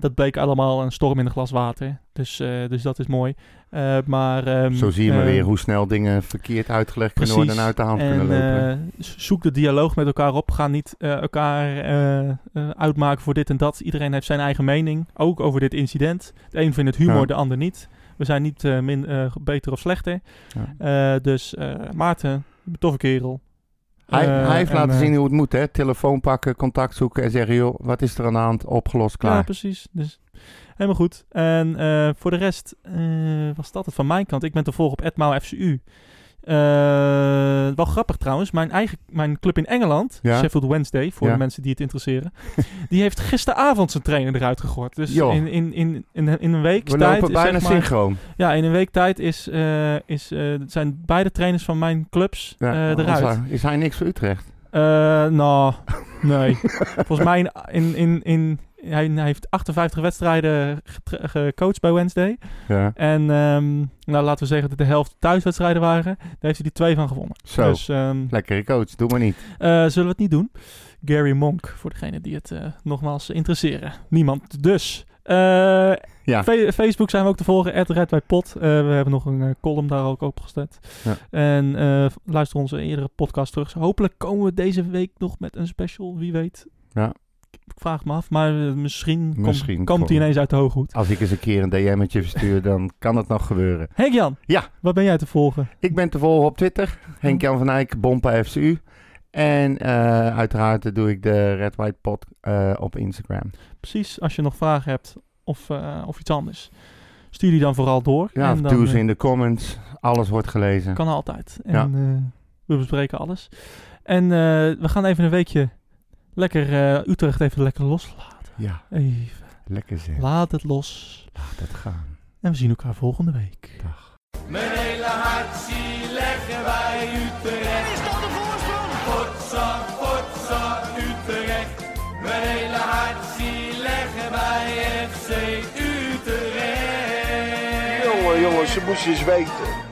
B: dat bleek allemaal een storm in een glas water. Dus, dus dat is mooi. Eh, maar, ehm,
C: Zo zie je maar
B: eh,
C: weer hoe snel dingen verkeerd uitgelegd kunnen worden en uit de hand
B: En
C: kunnen lopen.
B: eh, zoek de dialoog met elkaar op. Ga niet elkaar uitmaken voor dit en dat. Iedereen heeft zijn eigen mening. Ook over dit incident. De een vindt het humor,
C: Ja.
B: de ander niet. We zijn niet min, beter of slechter.
C: Ja.
B: Dus Maarten, toffe kerel.
C: Hij, hij heeft
B: en,
C: laten zien hoe het moet, hè? Telefoon pakken, contact zoeken en zeggen, joh, wat is er aan de hand? Opgelost, klaar.
B: Ja, precies. Dus helemaal goed. En eh, voor de rest eh, was dat het van mijn kant. Ik ben te volgen op Edmau FCU. Eh, wel grappig trouwens. Mijn eigen mijn club in Engeland,
C: Ja.
B: Sheffield Wednesday, voor
C: Ja.
B: de mensen die het interesseren, die heeft gisteravond zijn trainer eruit gegooid. Dus in, in, in, in, in een week
C: We
B: tijd,
C: lopen bijna
B: zeg maar,
C: synchroon.
B: ja, in een week tijd is, is, zijn beide trainers van mijn clubs
C: Ja,
B: eruit.
C: Is hij niks voor Utrecht?
B: Nou, nee. Volgens mij in, in, in, in, hij, hij heeft 58 wedstrijden gecoacht bij Wednesday.
C: Ja.
B: En ehm, nou, laten we zeggen dat de helft thuiswedstrijden waren. Daar heeft hij die twee van gewonnen.
C: Zo,
B: Dus ehm,
C: lekkere coach. Doe maar niet.
B: eh, zullen we het niet doen? Gary Monk, voor degene die het eh, nogmaals interesseren. Niemand. Dus. eh,
C: Ja.
B: Facebook zijn we ook te volgen, @redwijpot. Eh we hebben nog een column daar ook opgezet.
C: Ja.
B: En luister onze eerdere podcast terug. Hopelijk komen we deze week nog met een special, wie weet.
C: Ja.
B: Ik vraag me af, maar eh, misschien,
C: Misschien
B: komt, komt hij ineens uit de hooghoed.
C: Als ik eens een keer een DM'tje verstuur, dan kan het nog gebeuren.
B: Henk Jan,
C: Ja.
B: wat ben jij te volgen?
C: Ik ben te volgen op Twitter. Henk-Jan van Eyck, Bompa FCU. En eh, uiteraard doe ik de Red White Pot eh, op Instagram.
B: Precies, als je nog vragen hebt of, of iets anders, stuur die dan vooral door.
C: Ja,
B: en
C: of
B: dan,
C: doe ze in de comments. Alles wordt gelezen.
B: Kan altijd. En
C: Ja.
B: we bespreken alles. En we gaan even een weekje lekker eh, Utrecht even lekker loslaten.
C: Ja,
B: Even.
C: lekker zeg.
B: Laat het los.
C: Laat het gaan.
B: En we zien elkaar volgende week.
C: Dag.
E: Mijn hele hart zie leggen wij Utrecht. Is dat de voorsprong? Potsa, potsa, Utrecht. Mijn hele hart zie leggen wij FC Utrecht.
F: Jongen, jongens, ze moesten eens weten.